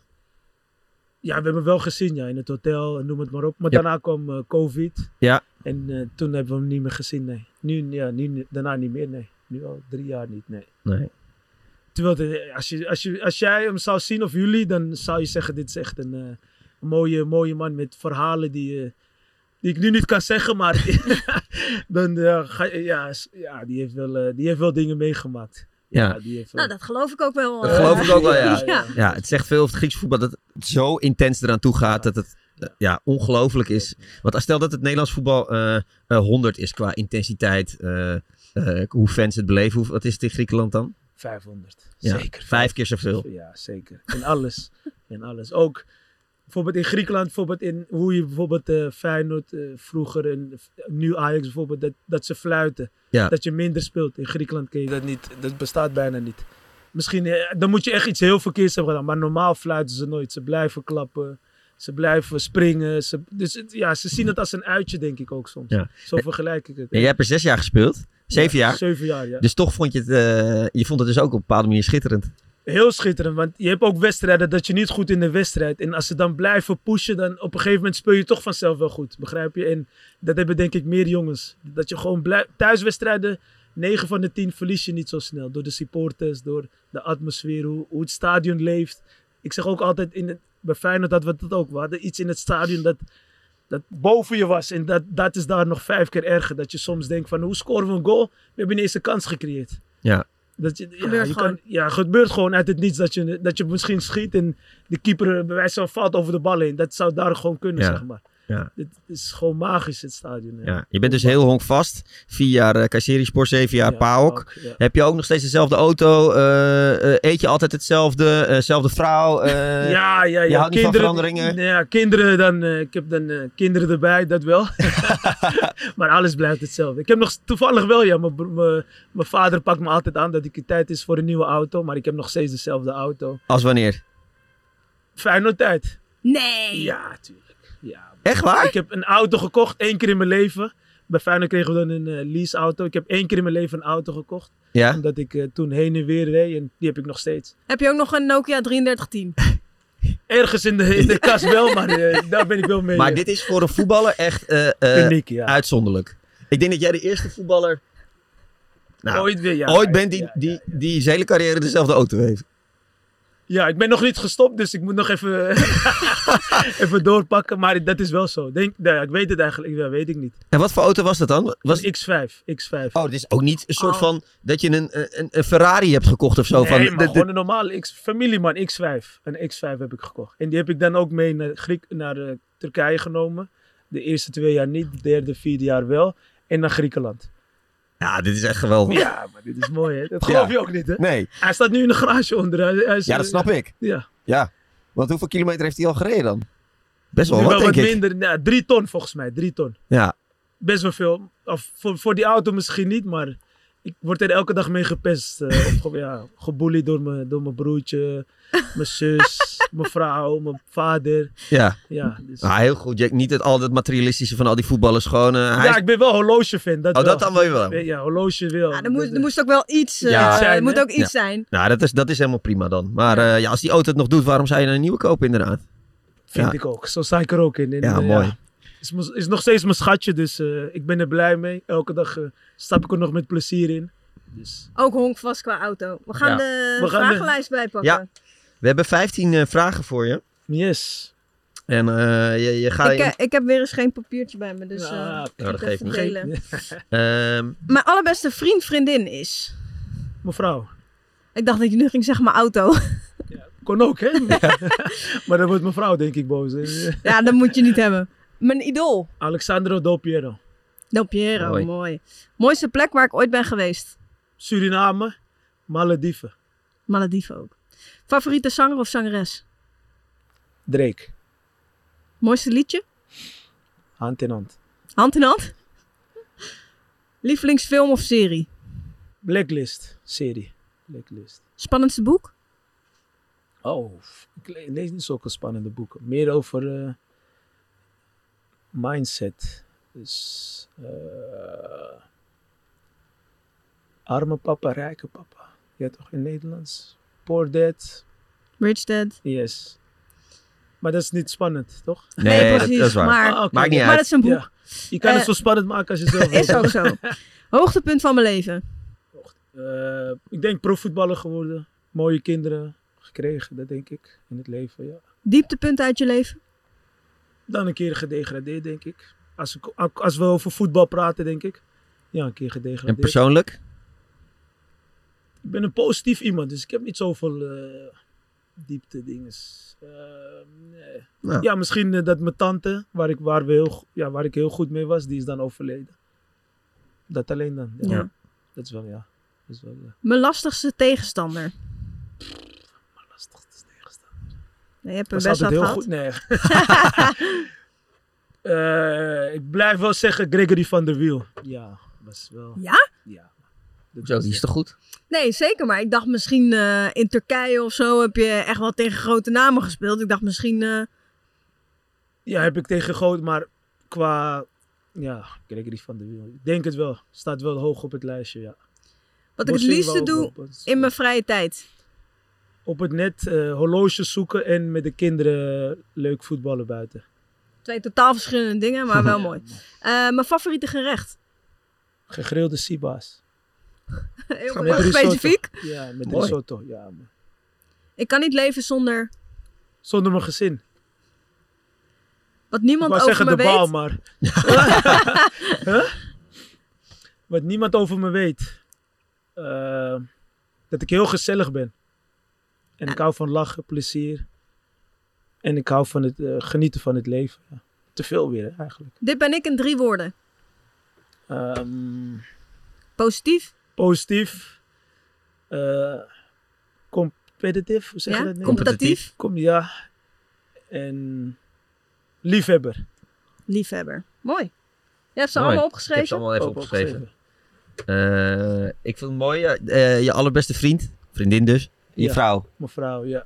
Ja, we hebben hem wel gezien, ja, in het hotel, en noem het maar op. Maar Ja. daarna kwam eh, COVID. Ja. En eh, toen hebben we hem niet meer gezien, nee. Nu, ja, nu, daarna niet meer, nee. Nu al drie jaar niet, nee. Nee. Terwijl, als, je, als, je, als jij hem zou zien, of jullie, dan zou je zeggen, dit is echt een, eh, een mooie, mooie man met verhalen die, eh, die ik nu niet kan zeggen, maar dan, eh, ga, ja, ja die, heeft wel, eh, die heeft wel dingen meegemaakt. Ja. die heeft wel- Nou, dat geloof ik ook wel. Dat geloof ik ook wel, ja. ja. Ja, het zegt veel over het Grieks voetbal dat het zo intens eraan toe gaat dat het ja, ongelooflijk is. Want als stel dat het Nederlands voetbal eh, eh, 100 is qua intensiteit, eh, hoe fans het beleven, hoe, wat is het in Griekenland dan? 500. Ja, zeker. vijf keer zoveel. Ja, zeker. In alles. in alles. Ook bijvoorbeeld in Griekenland, bijvoorbeeld in hoe je bijvoorbeeld eh Feyenoord eh, vroeger en nu Ajax bijvoorbeeld, dat, dat ze fluiten. Ja. Dat je minder speelt. In Griekenland kun je dat niet. Dat bestaat bijna niet. Misschien, dan moet je echt iets heel verkeerds hebben gedaan. Maar normaal fluiten ze nooit. Ze blijven klappen. Ze blijven springen. Ze, dus ja, ze zien het als een uitje, denk ik ook soms. Ja. Zo vergelijk ik het. Jij hebt er zes jaar gespeeld, zeven Ja, jaar. Zeven jaar, ja. Dus toch vond je het, eh, je vond het dus ook op een bepaalde manier schitterend. Heel schitterend, want je hebt ook wedstrijden dat je niet goed in de wedstrijd. En als ze dan blijven pushen, dan op een gegeven moment speel je toch vanzelf wel goed. Begrijp je? En dat hebben denk ik meer jongens. Dat je gewoon blij- thuiswedstrijden, 9 van de 10 verlies je niet zo snel. Door de supporters, door de atmosfeer, hoe, hoe het stadion leeft. Ik zeg ook altijd, in het, bij Feyenoord dat we dat ook. We hadden iets in het stadion dat, dat boven je was. En dat, dat is daar nog vijf keer erger. Dat je soms denkt van, hoe scoren we een goal? We hebben ineens een kans gecreëerd. Ja. Dat je, ja, Gebeurt je gewoon. Kan, ja, gebeurt gewoon uit het niets dat je, dat je misschien schiet en de keeper bij wijze van valt over de bal heen. Dat zou daar gewoon kunnen, Ja. zeg maar. Ja. Het is gewoon magisch, het stadion. Ja. Je bent dus heel honkvast. Vier jaar uh, Kayserispor, zeven jaar Ja, PAOK. Ja. Heb je ook nog steeds dezelfde auto? Eh, eh, eet je altijd hetzelfde? eh, zelfde vrouw? eh, ja, ja, ja. je houdt niet van veranderingen? Ja, kinderen, dan, eh, ik heb dan eh, kinderen erbij, dat wel. maar alles blijft hetzelfde. Ik heb nog toevallig wel, ja, mijn vader pakt me altijd aan dat ik het tijd is voor een nieuwe auto. Maar ik heb nog steeds dezelfde auto. Als wanneer? Feyenoord tijd. Nee. Ja, tuurlijk. Echt waar? Ik heb een auto gekocht, één keer in mijn leven. Bij Feyenoord kregen we dan een eh, leaseauto. Ik heb één keer in mijn leven een auto gekocht. Ja? Omdat ik eh, toen heen en weer reed en die heb ik nog steeds. Heb je ook nog een Nokia 3310? Ergens in de, in de kast wel, maar eh, daar ben ik wel mee. Maar dit is voor een voetballer echt eh, eh, uniek, ja. uitzonderlijk. Ik denk dat jij de eerste voetballer nou, ooit weer, ja. ooit bent die, Ja, die, die zijn hele carrière dezelfde auto heeft. Ja, ik ben nog niet gestopt, dus ik moet nog even, even doorpakken. Maar dat is wel zo. Denk, nou ja, ik weet het eigenlijk, ja, weet ik niet. En wat voor auto was dat dan? Was... Was X5, X5. Oh, het is ook niet een soort Oh. van dat je een, een, een Ferrari hebt gekocht of zo. nee, van, maar de- de- gewoon een normale X, familieman X5. Een X5 heb ik gekocht. En die heb ik dan ook mee naar, Griek, naar eh, Turkije genomen. De eerste twee jaar niet, de derde, vierde jaar wel. En naar Griekenland. Ja, dit is echt geweldig. Ja, maar dit is mooi hè. Dat geloof Ja. je ook niet hè. Nee, Hij staat nu in de garage onder. Hij, hij is, ja, dat snap ik. Ja. Ja. Want hoeveel kilometer heeft hij al gereden dan? Best wel wat, denk wat ik. minder. Ja, drie ton volgens mij, drie ton. Ja. Best wel veel. Of voor, voor die auto misschien niet, maar ik word er elke dag mee gepest. eh, of ge- ja, geboeid door mijn, door mijn broertje, mijn zus, mijn vrouw, mijn vader. Ja. Ja, dus, Ah, heel goed. Je- Niet het, al het materialistische van al die voetballers. Gewoon, eh, hij ja, ik ben wel horloge-fan. Dat Oh, wel. dat dan wel wel. Ja, horloge wel. Ja, er moest, Dat, er moest ook wel iets, eh, Ja. er Zijn, moet ook iets Ja. zijn. Nou, dat is, dat is helemaal prima dan. Maar eh, ja, als die auto het nog doet, waarom zou je dan een nieuwe kopen inderdaad? Vind Ja. ik ook. Zo sta ik er ook in. En, Ja, mooi. Is, is nog steeds mijn schatje, dus eh, ik ben er blij mee. Elke dag eh, stap ik er nog met plezier in. Dus, Ook honkvast qua auto. We gaan Ja. de We gaan de- vragenlijst bijpakken. Ja. We hebben 15 eh, vragen voor je. yes. En eh, je, je gaat... Ik, ik heb weer eens geen papiertje bij me, dus eh Ja, ik nou, dat geeft niet. delen. Ehm, Mijn allerbeste vriend, vriendin is... Mevrouw. Ik dacht dat je nu ging zeggen mijn auto. Kon ook, hè? maar dan wordt mevrouw, denk ik, boos. Ja, dat moet je niet hebben. Mijn idool. Alexandro Del Piero. Del Piero, Mooi. mooi. Mooiste plek waar ik ooit ben geweest. Suriname, Malediven, Malediven ook. Favoriete zanger of zangeres? Drake. Mooiste liedje? Hand in hand. Hand in hand? Lievelingsfilm of serie? Blacklist, serie. Blacklist. Spannendste boek? Oh, ik le- lees niet zulke spannende boeken. Meer over eh, mindset. Dus eh, arme papa, rijke papa. Ja, toch in Nederlands? Poor dad, Rich Dad? yes. Maar dat is niet spannend, toch? nee, dat, precies. dat is waar. Maar, Ah. Maakt niet maar uit. dat is een boek. Ja. Je kan het Eh, zo spannend maken als je zelf Is ook zo. Hoogtepunt van mijn leven? Eh, ik denk profvoetballer geworden. Mooie kinderen gekregen, dat denk ik. In het leven, ja. Dieptepunt uit je leven? Dan een keer gedegradeerd, denk ik. Als, ik, als we over voetbal praten, denk ik. Ja, een keer En gedegradeerd. persoonlijk? Ik ben een positief iemand, dus ik heb niet zoveel eh, diepte dingen. Eh, nee. Nou. Ja, misschien eh, dat mijn tante, waar ik, waar, we heel, ja, waar ik heel goed mee was, die is dan overleden. Dat alleen dan. Ja. Ja. Dat is wel, ja. Dat is wel ja. Mijn lastigste tegenstander lastig te tegenstaan. Nee, je hebt was best wat heel gehad. goed. Nee. Eh, ik blijf wel zeggen Gregory van der Wiel. Ja, was wel. Ja? Ja. Dat Zo, die is toch goed? Nee, zeker. Maar ik dacht misschien eh, in Turkije of zo heb je echt wel tegen grote namen gespeeld. Ik dacht misschien... eh, Ja, heb ik tegen Goot, maar qua. Ja, Gregory van der Wiel. Ik denk het wel. Staat wel hoog op het lijstje, ja. wat ik het liefste wel doe op- op- in mijn vrije tijd. Op het net eh, horloges zoeken en met de kinderen leuk voetballen buiten. Twee totaal verschillende dingen, maar wel mooi. Eh, mijn favoriete gerecht? Gegrilde siba's. Heel Met specifiek. Ja, met Mooi. risotto. Ja, man. Ik kan niet leven zonder Zonder mijn gezin. wat niemand over zeggen me de bal, weet. maar. Huh? Wat niemand over me weet. Eh, dat ik heel gezellig ben. En ik hou van lachen, plezier. En ik hou van het eh, genieten van het leven. Ja. Te veel weer, eigenlijk. Dit ben ik in drie woorden. Ehm, Positief, positief. eh competitive, hoe zeg ja? je dat? competitief, Kom, ja. En liefhebber. liefhebber. Mooi. Je hebt ze Mooi. allemaal Ik heb ze opgeschreven? allemaal even opgeschreven. Eh, ik vind het mooi. je allerbeste vriend, vriendin dus, je Ja. vrouw. Mevrouw, ja.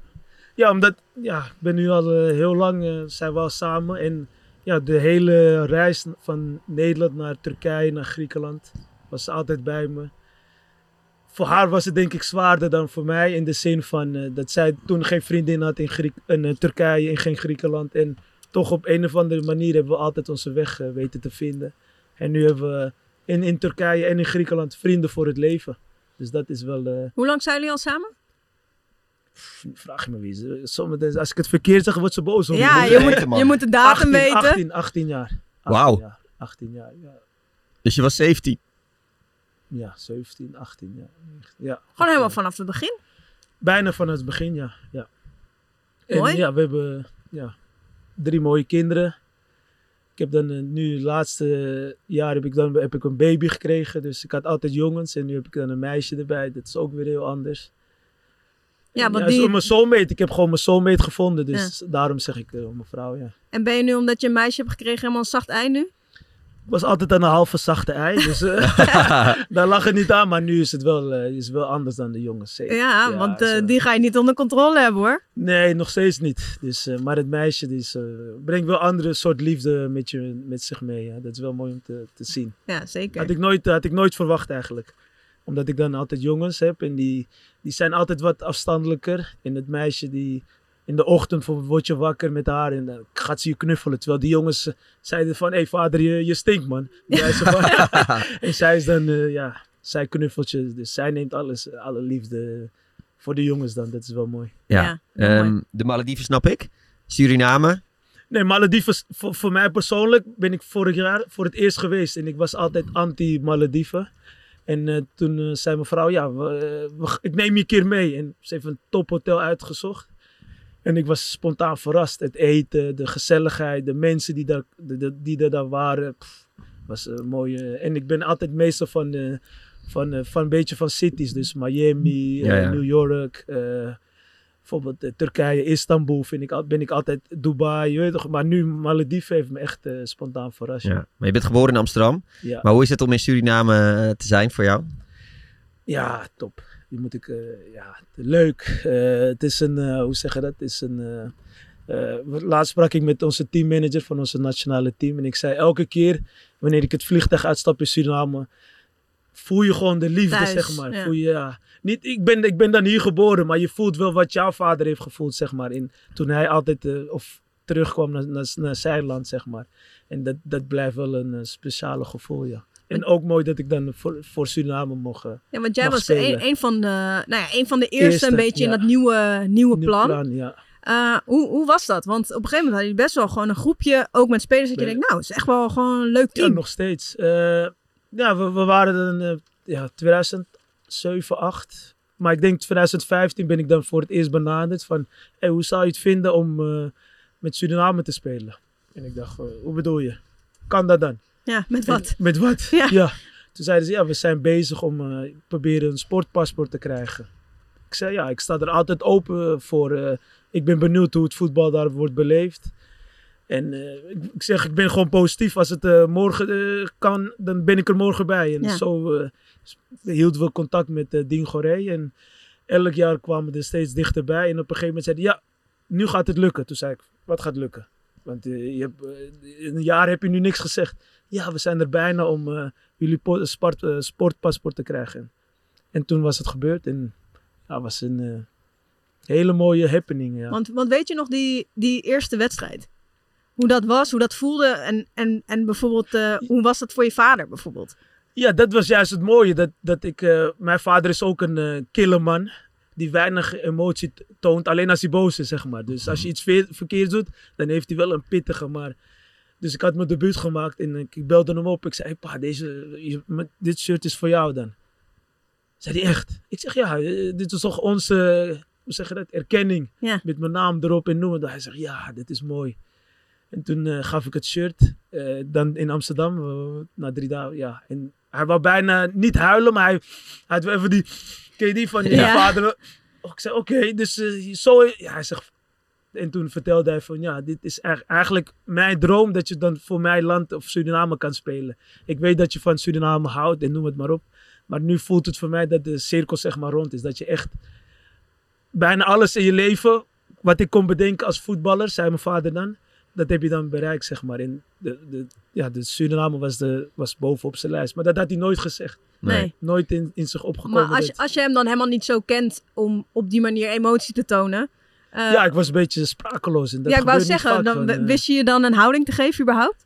Ja, omdat, ja, ik ben nu al eh, heel lang, eh, zijn we al samen. En ja, de hele reis van Nederland naar Turkije, naar Griekenland, was ze altijd bij me. Voor haar was het denk ik zwaarder dan voor mij. In de zin van eh, dat zij toen geen vriendin had in, Griek in eh, Turkije en geen Griekenland. En toch op een of andere manier hebben we altijd onze weg weten te vinden. En nu hebben we in, in Turkije en in Griekenland vrienden voor het leven. Dus dat is wel... eh, Hoe lang zijn jullie al samen? Vraag je me wie ze. Sommige, als ik het verkeerd zeg, wordt ze boos. Ja, je weten, moet, man. je moet de datum 18, weten. 18, 18 jaar. 18 Wauw. jaar, 18 jaar, ja. Dus je was 17. Ja, 17, 18 jaar. Ja, Gewoon helemaal vanaf het begin. Bijna vanaf het begin, ja. ja. En Mooi. ja, we hebben ja, drie mooie kinderen. Ik heb dan eh, nu, het laatste jaar heb ik dan heb ik een baby gekregen. Dus ik had altijd jongens en nu heb ik dan een meisje erbij. Dat is ook weer heel anders. Ja, want Ja, die, mijn soulmate. Ik heb gewoon mijn soulmate gevonden. Dus daarom zeg ik eh, mijn vrouw, ja. en ben je nu, omdat je een meisje hebt gekregen, helemaal een zacht ei nu? Ik was altijd aan een halve zachte ei. Dus eh, daar lag het niet aan. Maar nu is het wel, eh, is wel anders dan de jongens. zeker. Ja, want die ga je niet onder controle hebben hoor. Nee, nog steeds niet. Dus, maar het meisje die is, brengt wel andere soort liefde met, je, met zich mee. Ja. Dat is wel mooi om te, te zien. Ja, zeker. Had ik, nooit, had ik nooit verwacht eigenlijk. Omdat ik dan altijd jongens heb en die, die zijn altijd wat afstandelijker. En het meisje die in de ochtend word je wakker met haar en dan gaat ze je knuffelen. Terwijl die jongens zeiden van, hé hey, vader, je, je stinkt man. Zo van- en zij is dan, eh, ja, zij knuffelt je. Dus zij neemt alles, alle liefde voor de jongens dan. Dat is wel mooi. Ja. Ja, heel mooi. Ehm, de Malediven snap ik. Suriname. Nee, Malediven, voor, voor mij persoonlijk ben ik vorig jaar voor het eerst geweest. En ik was altijd anti-Malediven. En eh, toen eh, zei mijn vrouw, ja, we, eh, we- ik neem je een keer mee. En ze heeft een tophotel uitgezocht. En ik was spontaan verrast. Het eten, de gezelligheid, de mensen die daar, de, die er daar waren. Pff, was een mooie. En ik ben altijd meestal van, van, van een beetje van cities. Dus Miami, Ja, ja. New York. Bijvoorbeeld eh, Turkije, Istanbul vind ik, al- ben ik altijd Dubai. Je weet toch, maar nu Malediven heeft me echt eh, spontaan verrast. Ja. Maar je bent geboren in Amsterdam. Ja. Maar hoe is het om in Suriname eh, te zijn voor jou? Ja, top. Die moet ik, ja, leuk. Het is een, hoe zeg je dat? Het is een, laatst sprak ik met onze teammanager van onze nationale team. En ik zei elke keer, wanneer ik het vliegtuig uitstap in Suriname, voel je gewoon de liefde, Thuis, zeg maar. ja. Voel je, ja. Niet, ik, ben, ik ben dan hier geboren, maar je voelt wel wat jouw vader heeft gevoeld, zeg maar. In, toen hij altijd, eh, of terugkwam naar, naar, naar zijn land, zeg maar. En dat, dat blijft wel een eh, speciale gevoel, ja. En ook mooi dat ik dan voor, voor Suriname mocht. eh, Ja, want jij was een, een, van de, nou ja, een van de eerste, Eerste, een beetje in ja. dat nieuwe, nieuwe nieuw plan. ja. Eh, hoe, hoe was dat? Want op een gegeven moment had je best wel gewoon een groepje, ook met spelers, dat je denkt, nou, het is echt wel gewoon een leuk Ja, team. nog steeds. Ja, we, we waren dan eh, ja, 2007, 8. Maar ik denk 2015 ben ik dan voor het eerst benaderd van, hey, hoe zou je het vinden om eh, met Suriname te spelen? En ik dacht, eh, hoe bedoel je? Kan dat dan? Ja, met En- wat? met wat? Ja. Toen zeiden ze, ja, we zijn bezig om proberen een sportpaspoort te krijgen. Ik zei, ja, ik sta er altijd open voor. ik ben benieuwd hoe het voetbal daar wordt beleefd. En eh, ik, zeg, ik ben gewoon positief. Als het eh, morgen eh, kan, dan ben ik er morgen bij. En Ja. zo hielden we contact met eh Dien Goré. En elk jaar kwamen we er steeds dichterbij. En op een gegeven moment zeiden ja, nu gaat het lukken. Toen zei ik, wat gaat lukken? Want je hebt, in een jaar heb je nu niks gezegd. Ja, we zijn er bijna om jullie po- sport, sportpaspoort te krijgen. En toen was het gebeurd. En ja, was een hele mooie happening. Ja. Want, want weet je nog die, die eerste wedstrijd? Hoe dat was, hoe dat voelde en, en, en bijvoorbeeld, eh, hoe was dat voor je vader bijvoorbeeld? Ja, dat was juist het mooie. Dat, dat ik, eh, mijn vader is ook een eh kille man. Die weinig emotie toont, alleen als hij boos is, zeg maar. Dus als je iets ver- verkeerd doet, dan heeft hij wel een pittige. Maar... Dus ik had mijn debuut gemaakt en ik belde hem op. Ik zei, pa, deze, dit shirt is voor jou dan. Zei hij echt? Ik zeg, ja, dit is toch onze, hoe zeg je dat, erkenning. Ja. Met mijn naam erop en noem het. Hij zegt, ja, dit is mooi. En toen eh, gaf ik het shirt, eh, dan in Amsterdam, eh, na drie dagen, ja. En hij wou bijna niet huilen, maar hij, hij had wel even die, ken je die van je Ja. vader? Oh, ik zei, oké, dus zo, ja, hij zegt, en toen vertelde hij van, ja, dit is eigenlijk- eigenlijk mijn droom dat je dan voor mijn land of Suriname kan spelen. Ik weet dat je van Suriname houdt en noem het maar op. Maar nu voelt het voor mij dat de cirkel zeg maar rond is. Dat je echt bijna alles in je leven, wat ik kon bedenken als voetballer, zei mijn vader dan, dat heb je dan bereikt zeg maar. En de, de, ja, de Suriname was, de, was bovenop zijn lijst. Maar dat had hij nooit gezegd. Nee. Nooit in, in zich opgekomen. Maar als je, dat- als je hem dan helemaal niet zo kent om op die manier emotie te tonen. eh, ja, ik was een beetje sprakeloos. En dat ja, ik wou zeggen, vaak dan, van, eh, wist je je dan een houding te geven überhaupt?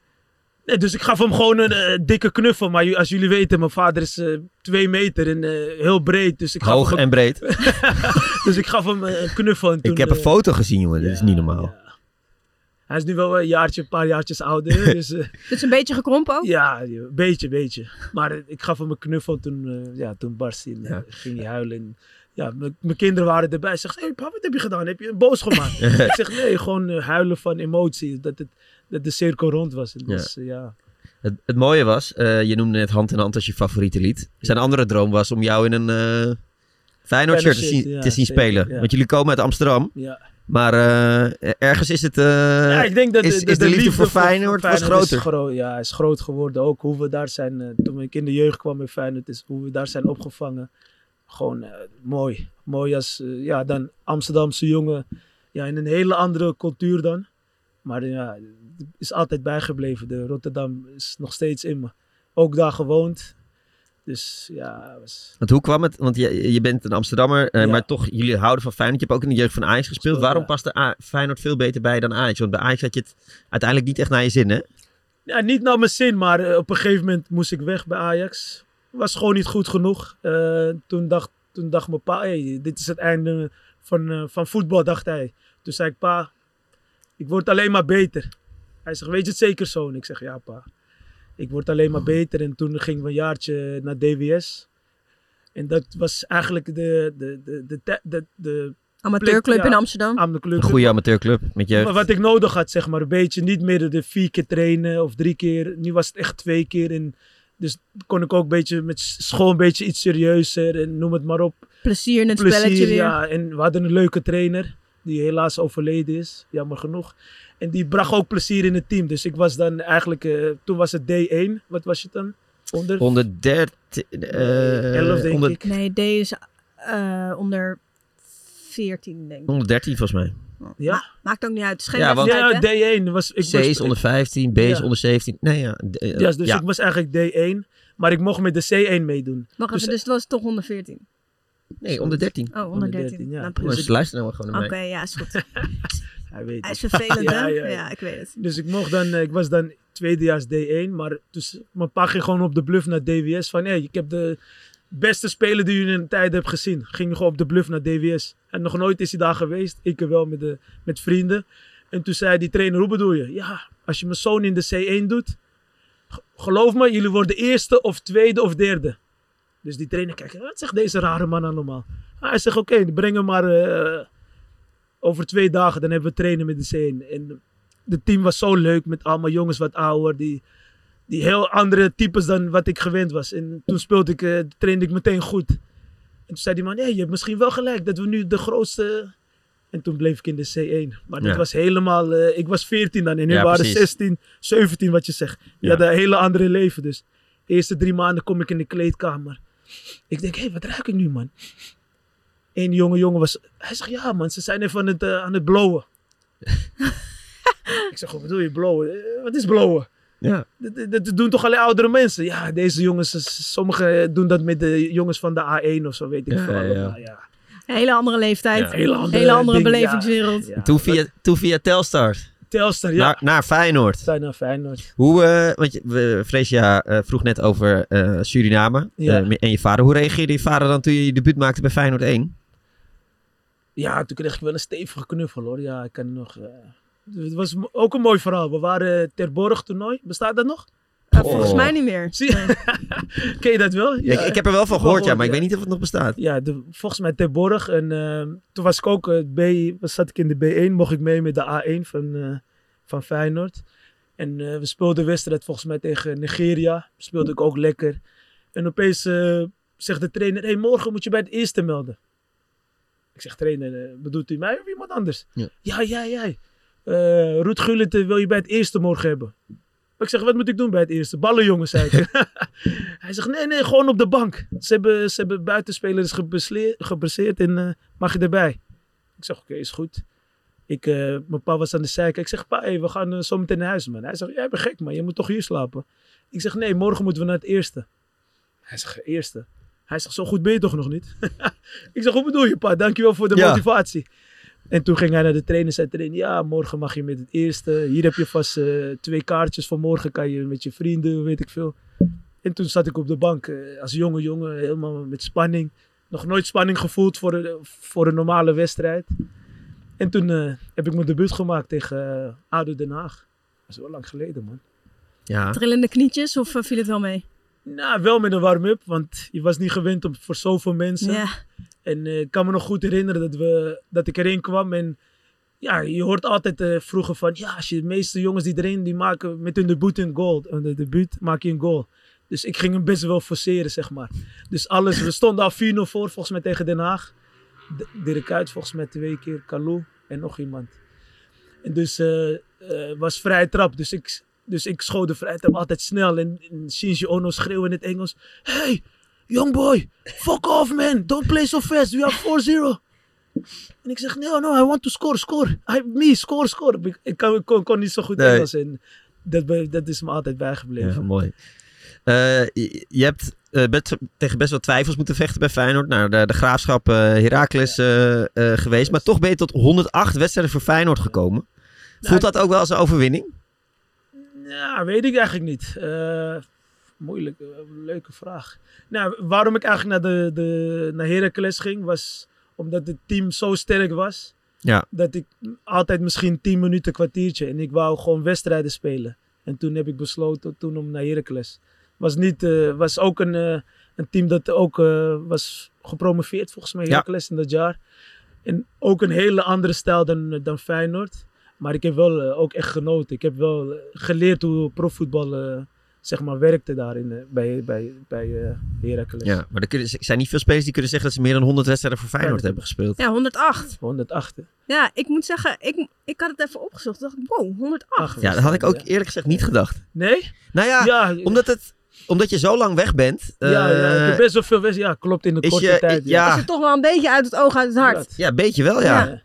Nee, dus ik gaf hem gewoon een eh, dikke knuffel. Maar als jullie weten, mijn vader is twee meter en heel breed. Dus ik gaf Hoog hem, en breed. dus ik gaf hem een knuffel. En toen, Ik heb een foto gezien, jongen. Dit is niet normaal. ja. Hij is nu wel een jaartje, een paar jaartjes ouder. dus eh, Dus een beetje gekrompen ook? ja, een beetje, beetje. Maar ik gaf hem een knuffel. Toen, eh, ja, toen barst hij. en, eh, Ja. ging hij huilen. En, ja, mijn kinderen waren erbij. Ze zeggen, hey, papa, wat heb je gedaan? Heb je een boos gemaakt? ik zeg, nee, gewoon huilen van emotie. Dat, het, dat de cirkel rond was. En Ja. Dus, ja. Het, het mooie was, eh, je noemde net hand in hand als je favoriete lied. Zijn andere droom was om jou in een, eh, Feyenoord shirt te zien, te zien zeker, spelen. ja. Want jullie komen uit Amsterdam. Ja. Maar eh, ergens is het... eh, ja, ik denk dat is, is de, liefde voor Feyenoord was Feyenoord is groter. gro- ja, is groot geworden. Ook hoe we daar zijn, eh, toen ik in de jeugd kwam bij Feyenoord, is hoe we daar zijn opgevangen. Gewoon mooi. Mooi als, ja, dan Amsterdamse jongen. Ja, in een hele andere cultuur dan. Maar ja, is altijd bijgebleven. De Rotterdam is nog steeds in me. Ook daar gewoond. Dus ja, was... Want hoe kwam het? Want je, je bent een Amsterdammer, eh, Ja. maar toch, jullie houden van Feyenoord. Je hebt ook in de jeugd van Ajax gespeeld. Waarom ja. paste A- Feyenoord veel beter bij dan Ajax? Want bij Ajax had je het uiteindelijk niet echt naar je zin, hè? Ja, niet naar mijn zin, maar eh, op een gegeven moment moest ik weg bij Ajax. Was gewoon niet goed genoeg. Eh, toen, dacht, toen dacht mijn pa, hey, dit is het einde van, van voetbal, dacht hij. Toen zei ik, pa, ik word alleen maar beter. Hij zegt, weet je het zeker zo? En ik zeg, ja pa, ik word alleen maar beter. En toen gingen we een jaartje naar DWS. En dat was eigenlijk de, de, de, de, de, de, Amateurclub ja. in Amsterdam. Een goede amateurclub met jeugd. Maar wat ik nodig had, zeg maar, een beetje niet meer de vier keer trainen of drie keer. Nu was het echt twee keer. En dus kon ik ook een beetje met school een beetje iets serieuzer en noem het maar op. Plezier in het spelletje Plezier, weer. ja. En we hadden een leuke trainer, die helaas overleden is, jammer genoeg. En die bracht ook plezier in het team. Dus ik was dan eigenlijk, eh, toen was het D1, wat was je dan? Onder? Onder 13... eh, Elf, denk onder, ik. Nee, D is eh, onder 14, denk ik. onder 13 volgens mij. Ja? Ma- maakt ook niet uit. Geen Ja, want- wedstrijd, hè? Ja, D1. Was, ik C was, is onder 15, B is Ja. onder 17. Nee, ja. d- eh, dus ja. ik was eigenlijk D1. Maar ik mocht met de C1 meedoen. Wacht Dus- even, dus het was toch onder 14? Nee, onder 13. Oh, onder Onder 13. 13, ja. Nou, luisteren nou gewoon naar Oké, mij. ja, is goed. Hij weet Hij is het. vervelend, Ja, hè? ja, Ja, ja. ik weet het. Dus ik mocht dan, eh, ik was dan tweedejaars D1, maar dus mijn pa ging gewoon op de bluff naar DWS van, hé, ik heb de beste speler die jullie in de tijd hebt gezien. Ging gewoon op de bluff naar DWS. En nog nooit is hij daar geweest, ik er wel met, de, met vrienden. En toen zei die trainer, hoe bedoel je? Ja, als je mijn zoon in de C1 doet, geloof me, jullie worden eerste of tweede of derde. Dus die trainer kijkt, wat zegt deze rare man allemaal? Ah, hij zegt, oké, breng hem maar eh, over twee dagen, dan hebben we trainen met de C1. En de team was zo leuk met allemaal jongens wat ouder. Die, die heel andere types dan wat ik gewend was. En toen speelde ik, eh, trainde ik meteen goed. En toen zei die man, nee, je hebt misschien wel gelijk dat we nu de grootste... En toen bleef ik in de C1. Maar Ja. was helemaal... eh, ik was 14 dan en nu Ja, waren precies. 16, 17 wat je zegt. Ja. een hele andere leven dus. De eerste drie maanden kom ik in de kleedkamer. Ik denk, hé, hey, wat ruik ik nu man? Eén jonge jongen was... Hij zegt, ja man, ze zijn even aan het, eh, aan het blowen. ik zeg, wat bedoel je blowen? Eh, Wat is blowen? Ja. Dat, doen toch alleen oudere mensen? Ja, deze jongens, sommigen doen dat met de jongens van de A1 of zo, weet ik Ja, veel. ja. Hele andere leeftijd. Ja. Hele andere, Hele andere dingen, belevingswereld. Ja, ja. Toen, via, toen via Telstar Telstar, ja. naar, naar Feyenoord. Zijn naar Feyenoord. Hoe, eh, want je, we, eh, vroeg net over eh, Suriname Ja. eh, en je vader. Hoe reageerde je vader dan toen je je debuut maakte bij Feyenoord 1? Ja, toen kreeg ik wel een stevige knuffel hoor. Ja, ik kan nog... eh, het was mo- ook een mooi verhaal. We waren ter Borg toernooi. Bestaat dat nog? Eh, Oh. volgens mij niet meer. Zie je? Ken je dat wel? Ja, ik, ik heb er wel van gehoord, ja, maar ik ja. weet niet of het nog bestaat. Ja, de, volgens mij ter Borg. En ehm, toen was ik ook, eh, B, zat ik in de B1, mocht ik mee met de A1 van, eh, van Feyenoord. En eh, we speelden wedstrijd volgens mij tegen Nigeria. Speelde ik ook lekker. En opeens eh, zegt de trainer, hey, morgen moet je bij het eerste melden. Ik zeg, trainer, eh, bedoelt u mij of iemand anders? Ja. Ja, jij, Ruud Gullit eh, wil je bij het eerste morgen hebben. Ik zeg, wat moet ik doen bij het eerste? Ballen, jongens, zei ik. Hij zegt, nee, nee, gewoon op de bank. Ze hebben, ze hebben buitenspelers geblesseerd en mag je erbij? Ik zeg, oké, is goed. Ik, eh, mijn pa was aan de zijkant. Ik zeg, pa, hey, we gaan eh, zo meteen naar huis, man. Hij zegt, jij bent gek, man. Je moet toch hier slapen? Ik zeg, nee, morgen moeten we naar het eerste. Hij zegt, eerste? Hij zegt, zo goed ben je toch nog niet? ik zeg, hoe bedoel je, pa? Dankjewel voor de Ja. motivatie. En toen ging hij naar de trainer. Zei trainer, ja, morgen mag je met het eerste. Hier heb je vast eh, twee kaartjes voor morgen. Kan je met je vrienden, weet ik veel. En toen zat ik op de bank als jonge jongen, helemaal met spanning. Nog nooit spanning gevoeld voor, voor een normale wedstrijd. En toen eh, heb ik mijn debuut gemaakt tegen eh ADO Den Haag. Dat is wel lang geleden, man. Ja. Trillende knietjes of eh, viel het wel mee? Nou, wel met een warm-up, want je was niet gewend om voor zoveel mensen. Ja. En eh, ik kan me nog goed herinneren dat, we, dat ik erin kwam. En ja, je hoort altijd eh, vroeger van... Ja, als je de meeste jongens die erin die maken met hun debuut een goal. Een debuut maak je een goal. Dus ik ging hem best wel forceren, zeg maar. Dus alles, we stonden al 4-0 voor, volgens mij tegen Den Haag. Dirk Kuyt volgens mij twee keer, Kalou en nog iemand. En dus eh eh, was vrije trap, dus ik, dus ik schoot de vrije trap altijd snel. En, en Shinji Ono schreeuwde in het Engels, Hey, young boy, fuck off man, don't play so fast, we are 4-0. En ik zeg, no, no, I want to score, score. I, me, score, score. Ik, kon, kon niet zo goed Nee. Engels en dat, dat is me altijd bijgebleven. Ja, mooi. Eh, je, je hebt best- tegen best wel twijfels moeten vechten bij Feyenoord. Nou, de, de graafschap eh Heracles eh, eh, geweest. Maar toch ben je tot 108 wedstrijden voor Feyenoord gekomen. Voelt dat ook wel als een overwinning? Ja, weet ik eigenlijk niet. Eh, moeilijk, eh, leuke vraag. Nou, waarom ik eigenlijk naar, de, de, naar Heracles ging, was omdat het team zo sterk was. Ja. Dat ik altijd misschien 10 minuten, kwartiertje. En ik wou gewoon wedstrijden spelen. En toen heb ik besloten toen om naar Heracles. Was, niet, eh, was ook een, eh, een team dat ook eh, was gepromoveerd volgens mij, Ja. Heracles in dat jaar. En ook een hele andere stijl dan, dan Feyenoord. Maar ik heb wel ook echt genoten. Ik heb wel geleerd hoe profvoetbal zeg maar werkte daar in, eh, bij, bij, bij eh Heracles. Ja, maar er kunnen- zijn niet veel spelers die kunnen zeggen dat ze meer dan 100 wedstrijden voor Feyenoord hebben gespeeld. Ja, 108. 108. Ja, ik moet zeggen, ik, ik had het even opgezocht. dacht ik, wow, 108. Ach, Ja, dat had ik ook Ja. eerlijk gezegd niet gedacht. Nee? Nou ja, Ja, omdat, het, omdat je zo lang weg bent. ja, ja, ik eh, heb best wel veel wedstrijden. Ja, klopt in de korte je- tijd. ja. Is het toch wel een beetje uit het oog, uit het hart. ja, een beetje wel, ja. Ja.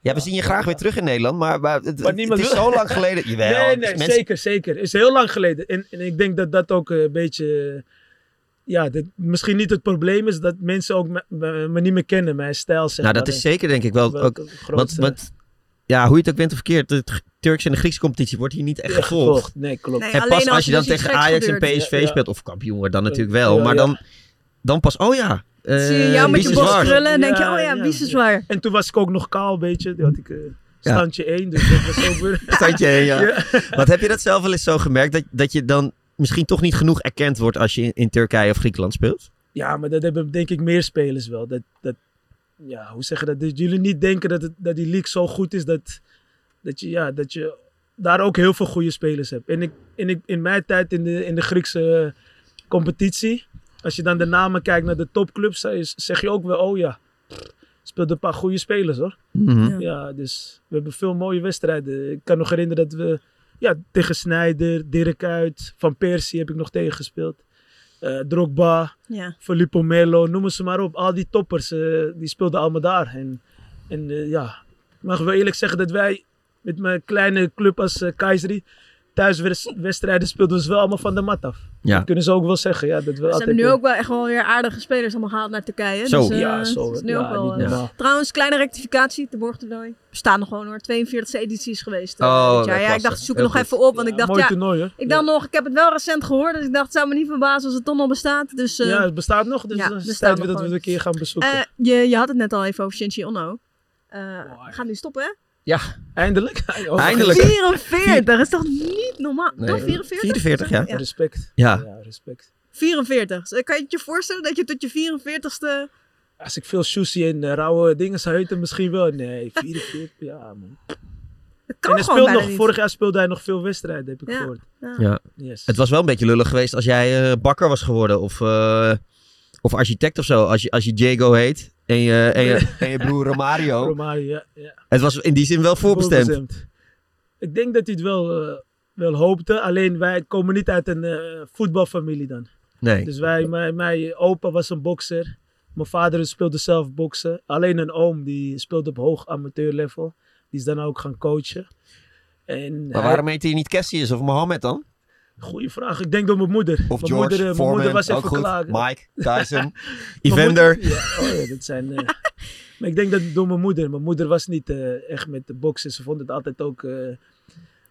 Ja, we zien je graag weer terug in Nederland, maar, maar het, Maar het is zo lang geleden. Jawel, nee, dus nee, mensen- zeker, zeker. is heel lang geleden. En, en ik denk dat dat ook eh, een beetje... eh, ja, dat misschien niet het probleem is dat mensen ook me, me- me niet meer kennen, mijn stijl. Zeg Nou, maar. dat is zeker denk ik wel. Wel Ook, het want, want ja, hoe je het ook bent of verkeerd, de Turkse en de Griekse competitie wordt hier niet echt gevolgd. Nee, klopt. Nee, En pas als je dan tegen Ajax en. PSV Ja, ja. speelt, of kampioen wordt dan natuurlijk wel, Ja, maar dan, dan pas, oh ja. eh, Zie je jou met je Biseswar. borstkrullen en denk je, oh ja, ja. wie is zwaar. En toen was ik ook nog kaal, een beetje. Toen had ik eh, standje 1, dus dat was ook weer... Standje één, ja. Ja. Wat heb je dat zelf wel eens zo gemerkt, dat, dat je dan misschien toch niet genoeg erkend wordt als je in, in Turkije of Griekenland speelt? Ja, maar dat hebben denk ik meer spelers wel. Dat, dat, ja, hoe zeg je dat? Dat jullie niet denken dat, het, dat die league zo goed is dat, dat, je, ja, dat je daar ook heel veel goede spelers hebt. En ik, en ik, in mijn tijd in de, in de Griekse competitie, als je dan de namen kijkt naar de topclubs, zeg- zeg je ook wel, oh ja, speelden een paar goede spelers hoor. Mhm. Ja. Ja, dus we hebben veel mooie wedstrijden. Ik kan nog herinneren dat we ja, tegen Snijder, Dirk Uit, Van Persie heb ik nog tegen Eh, Drogba, Ja. Filippo Melo, noem ze maar op. Al die toppers, eh, die speelden allemaal daar. En, en eh, ja, ik mag wel eerlijk zeggen dat wij met mijn kleine club als uh, Kayseri thuiswedstrijden speelden we ze wel allemaal van de mat af. Ja. Dat kunnen ze ook wel zeggen. Ja, dat we Ze altijd, hebben nu eh, ook wel echt wel weer aardige spelers allemaal gehaald naar Turkije. Zo. Dus, eh, Ja, zo. is nu ja, ook wel, niet eh. Trouwens, kleine rectificatie, de borgtoernooi. Er staan nog gewoon hoor, 42 edities geweest. eh, Oh. Ja, klasse. ik dacht, ik zoek het nog goed. even op, want Ja, ik dacht, mooi ja, toernooi hoor. ik dacht nog, ik heb het wel recent gehoord, dus ik dacht, het zou me niet verbazen als het toch nog bestaat. Dus, eh, ja, het bestaat nog, dus ja, het er is tijd weer dat we het een keer gaan bezoeken. eh, je, je had het net al even over Shinji Ono. Eh gaat nu stoppen, hè? Eindelijk. Oh, Eindelijk. 44, is toch niet normaal? Nee. Toch 44? 44, ja. Ja. Respect. Ja. respect. 44. Dus, Kan je je voorstellen dat je tot je 44ste... Als ik veel sushi en eh, rauwe dingen zou eten, misschien wel. Nee, 44, ja man. Het kan en hij bijna nog, niet. vorig jaar speelde hij nog veel wedstrijden, heb ik Ja. gehoord. Ja. Yes. Het was wel een beetje lullig geweest als jij eh, bakker was geworden of, eh, of architect of zo. Als je, als je Diego heet en je, en je, en je broer Romario. Romario, ja. ja. Het was in die zin wel voorbestemd. Voorbestemd. Ik denk dat hij het wel, eh, wel hoopte. Alleen wij komen niet uit een eh, voetbalfamilie dan. Nee. Dus wij, mijn, mijn opa was een bokser. Mijn vader speelde zelf boksen. Alleen een oom die speelde op hoog amateurlevel. Die is dan ook gaan coachen. En Maar hij- waarom heet hij niet Cassius of Mohammed dan? Goeie vraag. Ik denk door mijn moeder. Of mijn George, moeder, mijn Foreman, moeder was ook even goed. klaar. Mike, Tyson, Evander. moeder- Ja, oh ja, dat zijn... eh, maar ik denk dat door mijn moeder. Mijn moeder was niet eh, echt met de boksen. Ze vond het altijd ook... eh,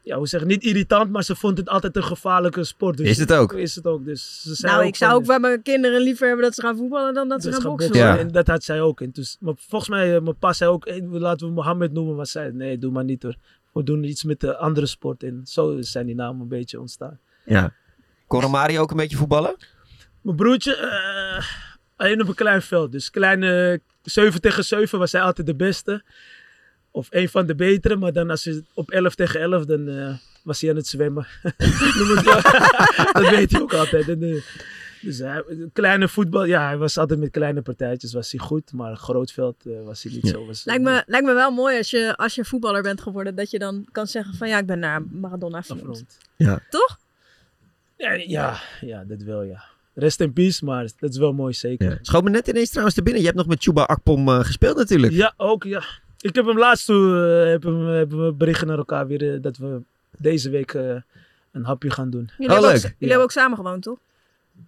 ja, hoe zeg niet irritant, maar ze vond het altijd een gevaarlijke sport. Dus Is het ook? Is het ook. Dus ze zei Nou, ik zou ook bij mijn kinderen liever hebben dat ze gaan voetballen dan dat ze gaan gaan boksen. Ja. En dat had zij ook. En dus, maar volgens mij, mijn pa zei ook, hey, laten we Mohammed noemen. Maar zij, nee, doe maar niet hoor. We doen iets met de andere sport. En zo zijn die namen een beetje ontstaan. Ja. Kon Romario ook een beetje voetballen? Mijn broertje, eh, alleen op een klein veld. Dus kleine 7 tegen 7 was hij altijd de beste. Of een van de betere, maar dan als je op 11 tegen 11, dan eh, was hij aan het zwemmen. Dat weet hij ook altijd. En, eh, dus hij, kleine voetbal, ja, hij was altijd met kleine partijtjes was hij goed, maar groot veld eh, was hij niet Ja. zo. Was, Lijkt me, lijkt me wel mooi als je, als je voetballer bent geworden, dat je dan kan zeggen van ja, ik ben naar Maradona vernoemd. afgerond. Toch? Ja, ja, dat wel, ja. Rest in peace, maar dat is wel mooi, zeker. Ja. Schoot me net ineens trouwens te binnen. Je hebt nog met Chuba Akpom eh, gespeeld natuurlijk. Ja, ook, ja. Ik heb hem laatst toe, eh, heb hem, hebben we berichten naar elkaar weer, eh, dat we deze week eh, een hapje gaan doen. Jullie, Oh, hebben, ook, leuk. jullie Ja. hebben ook samen gewoond, toch?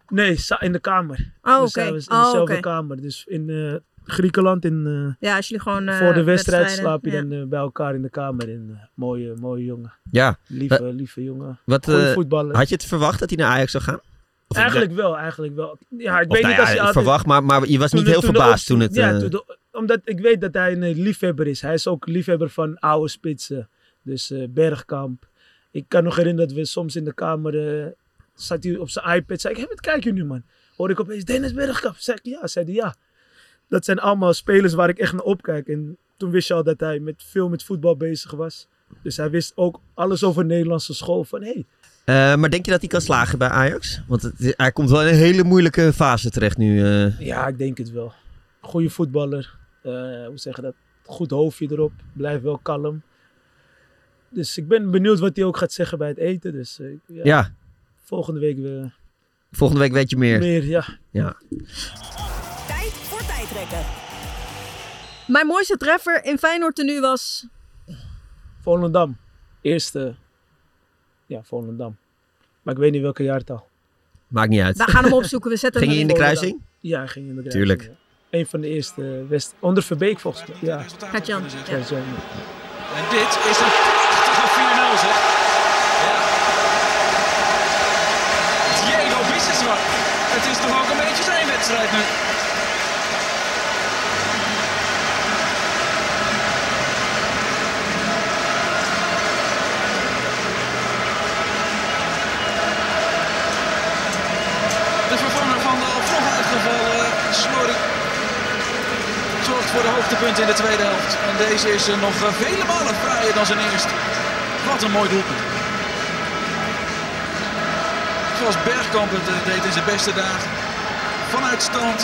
Nee, sa- in de kamer. Oh, We oké. zijn dus in Oh, dezelfde oké. kamer. Dus in eh, Griekenland, in, eh, Ja, als jullie gewoon eh, voor de wedstrijd wedstrijden- slaap je ja. dan eh, bij elkaar in de kamer. Eh, mooie, mooie jongen. Ja. Lieve, lieve jongen. Wat, eh, voetballer. had je het verwacht dat hij naar Ajax zou gaan? Of Eigenlijk wel, eigenlijk wel. Ja, ik Of weet nou niet als ja, je altijd... verwacht, maar, maar je was toen niet heel toen de verbaasd toen het... Ja, eh, toen de- omdat ik weet dat hij een eh, liefhebber is. Hij is ook liefhebber van oude spitsen. Dus eh, Bergkamp. Ik kan nog herinneren dat we soms in de kamer... eh, zat hij op zijn iPad. Zei ik, hey, wat kijk je nu man? Hoor ik opeens Dennis Bergkamp. Zei ik, ja. Zei hij, ja. Dat zijn allemaal spelers waar ik echt naar opkijk. En toen wist je al dat hij met, veel met voetbal bezig was. Dus hij wist ook alles over Nederlandse school. Van, hey, eh, maar denk je dat hij kan slagen bij Ajax? Want het- hij komt wel in een hele moeilijke fase terecht nu. eh. Ja, ik denk het wel. Goede voetballer. Eh, hoe zeg je dat? Goed hoofdje erop. Blijft wel kalm. Dus ik ben benieuwd wat hij ook gaat zeggen bij het eten. Dus ja, ja, volgende week weer volgende week weet je meer. meer. Ja. Ja. Mijn mooiste treffer in Feyenoord tenue was... Volendam. Eerste. Ja, Volendam. Maar ik weet niet welke jaartal. Maakt niet uit. We gaan hem opzoeken, we zetten Ging hem je in de kruising? Ja, ging in de kruising, Tuurlijk. ja. Een van de eerste West... Onder Verbeek volgens mij. Ja. Gert-Jan, ja. Ja, ja. En dit is een prachtige 4-0 zeg. Ja. Diego Biseswar. Het is toch ook een beetje zijn wedstrijd nu. De vervanger van de al vroeg uitgevallen Snorri hoogtepunten in de tweede helft. En deze is eh, nog eh, vele malen fraaier dan zijn eerste. Wat een mooi doelpunt. Zoals Bergkamp het eh, deed in zijn beste dagen. Vanuit stand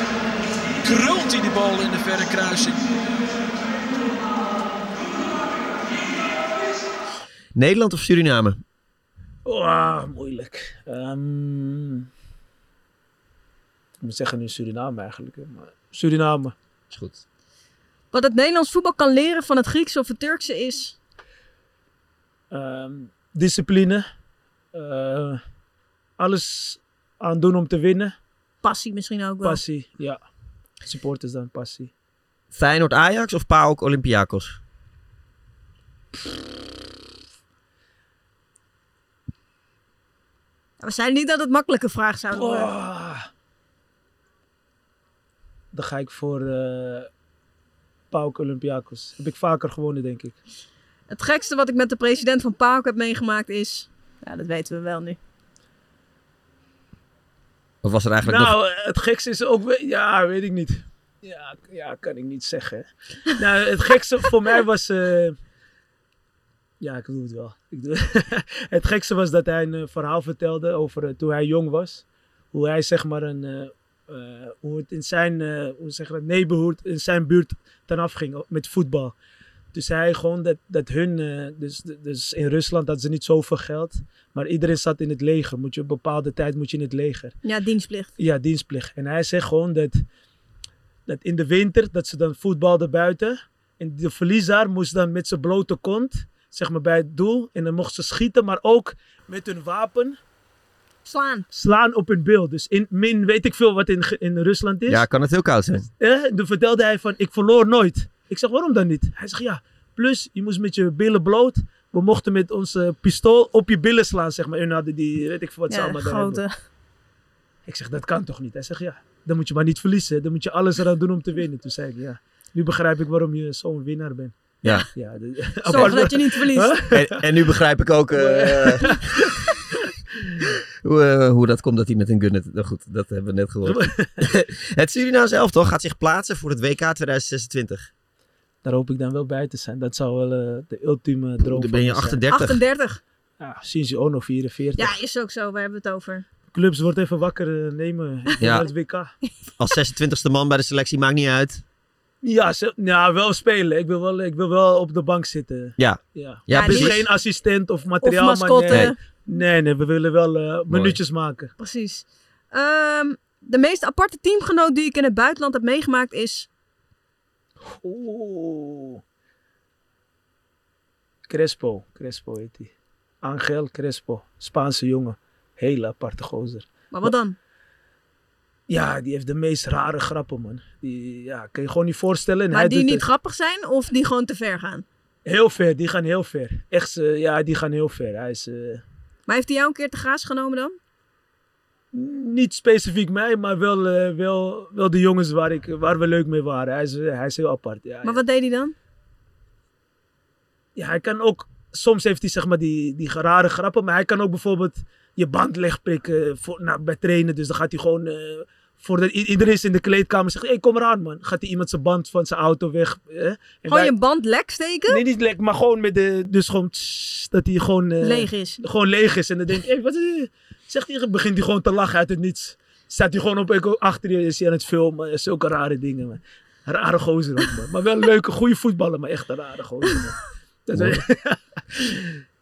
krult hij die bal in de verre kruising. Nederland of Suriname? Oh, moeilijk. Ehm, ik moet zeggen nu Suriname eigenlijk. Maar Suriname. Is goed. Wat het Nederlands voetbal kan leren van het Griekse of het Turkse is... Ehm, discipline. Eh, alles aan doen om te winnen. Passie misschien ook wel. Passie, ja. Supporters dan, passie. Feyenoord Ajax of PAOK Olympiakos? We zeiden niet dat het makkelijke vraag zou worden. Oh. Dan ga ik voor eh PAOK Olympiakos. Heb ik vaker gewonnen, denk ik. Het gekste wat ik met de president van PAOK heb meegemaakt is... Ja, dat weten we wel nu. Of was er eigenlijk. Nou, eh, het gekste is ook... Ja, weet ik niet. Ja, ja kan ik niet zeggen. nou, het gekste voor mij was... eh, Ja, ik doe het wel. Ik doe... het gekste was dat hij een eh, verhaal vertelde over toen hij jong was. Hoe hij zeg maar een... eh, eh, hoe het in zijn, eh, hoe zeg je dat, neighborhood, in zijn buurt ten afging met voetbal. Dus hij gewoon dat, dat hun, eh, dus, dus in Rusland hadden ze niet zoveel geld. Maar iedereen zat in het leger. Moet je op een bepaalde tijd moet je in het leger. Ja, dienstplicht. Ja, dienstplicht. En hij zegt gewoon dat, dat in de winter, dat ze dan voetbalden buiten. En de verliezer moest dan met zijn blote kont, zeg maar bij het doel. En dan mocht ze schieten, maar ook met hun wapen Slaan. slaan op hun beeld. Dus in min weet ik veel wat in, in Rusland is. Ja, kan het heel koud zijn. Eh, toen vertelde hij van, ik verloor nooit. Ik zeg, waarom dan niet? Hij zegt, ja, plus je moest met je billen bloot. We mochten met onze pistool op je billen slaan, zeg maar. En hadden die, weet ik veel wat ze Ja, allemaal grote. Ik zeg, dat kan toch niet? Hij zegt, ja, dan moet je maar niet verliezen. Dan moet je alles eraan doen om te winnen. Toen zei ik, ja, nu begrijp ik waarom je zo'n winnaar bent. Ja. Ja, de, Zorg dat je niet verliest. Huh? En, en nu begrijp ik ook eh, hoe, eh, hoe dat komt dat hij met een gun... Het, nou goed, dat hebben we net gehoord. het Surinaamse elftal gaat zich plaatsen voor het WK 2026. Daar hoop ik dan wel bij te zijn. Dat zou wel eh, de ultieme droom Dan ben je me zijn. 38. 38. Ja, Shinji Ono 44. Ja, is ook zo. Waar hebben we het over? Clubs wordt even wakker eh, nemen. Ja. Het WK. Als 26e man bij de selectie maakt niet uit. Ja, ze- ja, wel spelen. Ik wil wel, ik wil wel op de bank zitten. Ja. Ja. Ja, Ja, Dus geen assistent of Of materiaal. Nee. Nee, nee, we willen wel eh, minuutjes maken. Precies. Ehm, de meest aparte teamgenoot die ik in het buitenland heb meegemaakt is... Oeh. Crespo. Crespo heet hij. Angel Crespo. Spaanse jongen. Hele aparte gozer. Maar wat dan? Ja, die heeft de meest rare grappen, man. Die ja, kan je gewoon niet voorstellen. En Maar hij die niet het grappig zijn of die gewoon te ver gaan? heel ver. Die gaan heel ver. Echt, eh, ja, die gaan heel ver. Hij is eh, Maar heeft hij jou een keer te graas genomen dan? niet specifiek mij, maar wel, eh, wel, wel de jongens waar, ik, waar we leuk mee waren. Hij is, eh, hij is heel apart. Ja, Maar wat deed hij dan? ja, hij kan ook, soms heeft hij zeg maar die, die rare grappen, maar hij kan ook bijvoorbeeld je band legprikken voor, nou, bij trainen. Dus dan gaat hij gewoon, eh voordat iedereen is in de kleedkamer zegt, hé hey, kom eraan man. Gaat hij iemand zijn band van zijn auto weg. eh, en Gewoon wij- je band lek steken? Nee, niet lek, maar gewoon met de, dus gewoon, tss, dat hij gewoon... eh, Leeg is. Gewoon leeg is. En dan denk ik, wat is dit? Zegt hij, begint hij gewoon te lachen uit het niets. Staat hij gewoon op, achter je, is hij aan het filmen. Zulke rare dingen, man. Rare gozer ook, man. Maar wel een leuke, goede voetballer, maar echt een rare gozer, man. Dat is-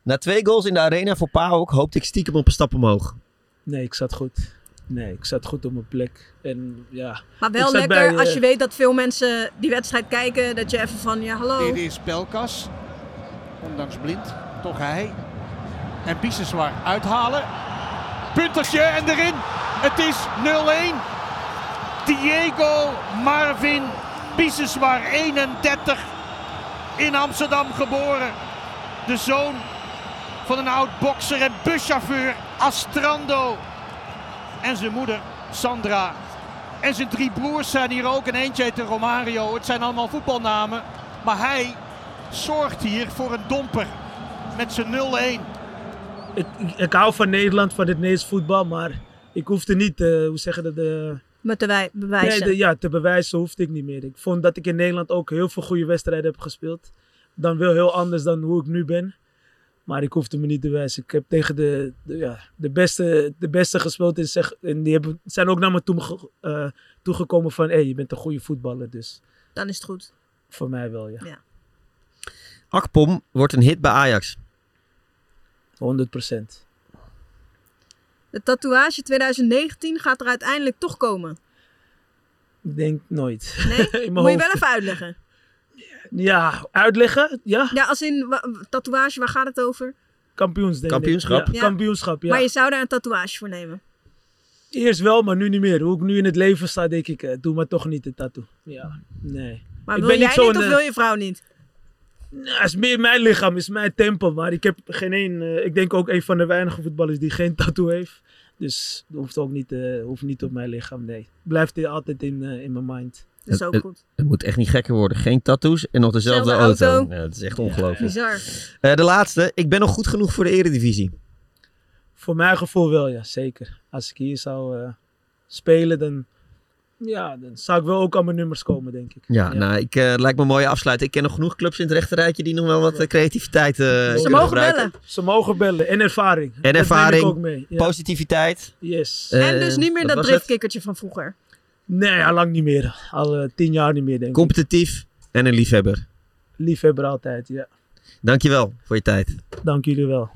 Na twee goals in de arena voor PAOK hoopte ik stiekem op een stap omhoog. Nee, ik zat goed. Nee, ik zat goed op mijn plek. En ja, Maar wel lekker bij, eh, als je weet dat veel mensen die wedstrijd kijken. Dat je even van, ja hallo. Dit is Pelkas. Ondanks blind, toch hij. En Biseswar uithalen. Puntertje en erin. Het is 0-1. Diego Marvin Biseswar, 31. In Amsterdam geboren. De zoon van een oud bokser en buschauffeur Astrando. En zijn moeder Sandra. En zijn drie broers zijn hier ook. En eentje heet Romario. Het zijn allemaal voetbalnamen. Maar hij zorgt hier voor een domper. Met zijn 0-1. ik, hou van Nederland, van het Nederlands voetbal. Maar ik hoefde niet, eh, hoe zeggen dat, de, Met de wij- bewijzen. Nee, de- ja, te bewijzen hoefde ik niet meer. Ik vond dat ik in Nederland ook heel veel goede wedstrijden heb gespeeld. Dan wel heel anders dan hoe ik nu ben. Maar ik hoefde me niet te bewijzen. Ik heb tegen de, de, ja, de, beste, de beste gespeeld. En, zeg, en die hebben, zijn ook naar me toe, eh, toegekomen van... Hé, hey, je bent een goede voetballer. Dus Dan is het goed. voor mij wel, ja. Akpom wordt een hit bij Ajax. 100 procent. De tatoeage 2019 gaat er uiteindelijk toch komen. Ik denk nooit. Nee? Moet je wel even uitleggen. Ja, uitleggen? Ja, Ja, als in wa- tatoeage, waar gaat het over? kampioens denk ik. Kampioenschap? Ja, Ja. kampioenschap, ja. Maar je zou daar een tatoeage voor nemen. Eerst wel, maar nu niet meer. Hoe ik nu in het leven sta, denk ik, eh, doe maar toch niet de tattoo. Ja, nee. Maar Ik wil ben jij niet niet, zo'n, of eh, wil je vrouw niet? Nou, het is meer mijn lichaam, is mijn tempo. Maar ik heb geen één. eh, ik denk ook een van de weinige voetballers die geen tattoo heeft. Dus dat hoeft ook niet, eh, hoeft niet op mijn lichaam. Nee. Blijft hij altijd in, eh, in mijn mind. Dat is Het- ook het- goed. Het moet echt niet gekker worden. Geen tattoos en nog dezelfde Zelfde auto. auto. Ja, dat is echt ongelooflijk. Bizar. Eh, de laatste. Ik ben nog goed genoeg voor de eredivisie. Voor mijn gevoel wel, ja, zeker. Als ik hier zou eh, spelen, dan, ja, dan zou ik wel ook aan mijn nummers komen, denk ik. Ja, nou, ik, eh, lijkt me een mooie afsluiting. Ik ken nog genoeg clubs in het rechterrijtje die nog wel wat creativiteit eh Ze kunnen mogen gebruiken. bellen. Ze mogen bellen en ervaring. Dat neem ervaring. ik ook mee. Ja. Positiviteit. Yes. En dus niet meer dat driftkikkertje van vroeger. Nee, al lang niet meer. Al eh, tien jaar niet meer, denk ik. Competitief en een liefhebber. Liefhebber altijd, ja. Dankjewel voor je tijd. Dank jullie wel.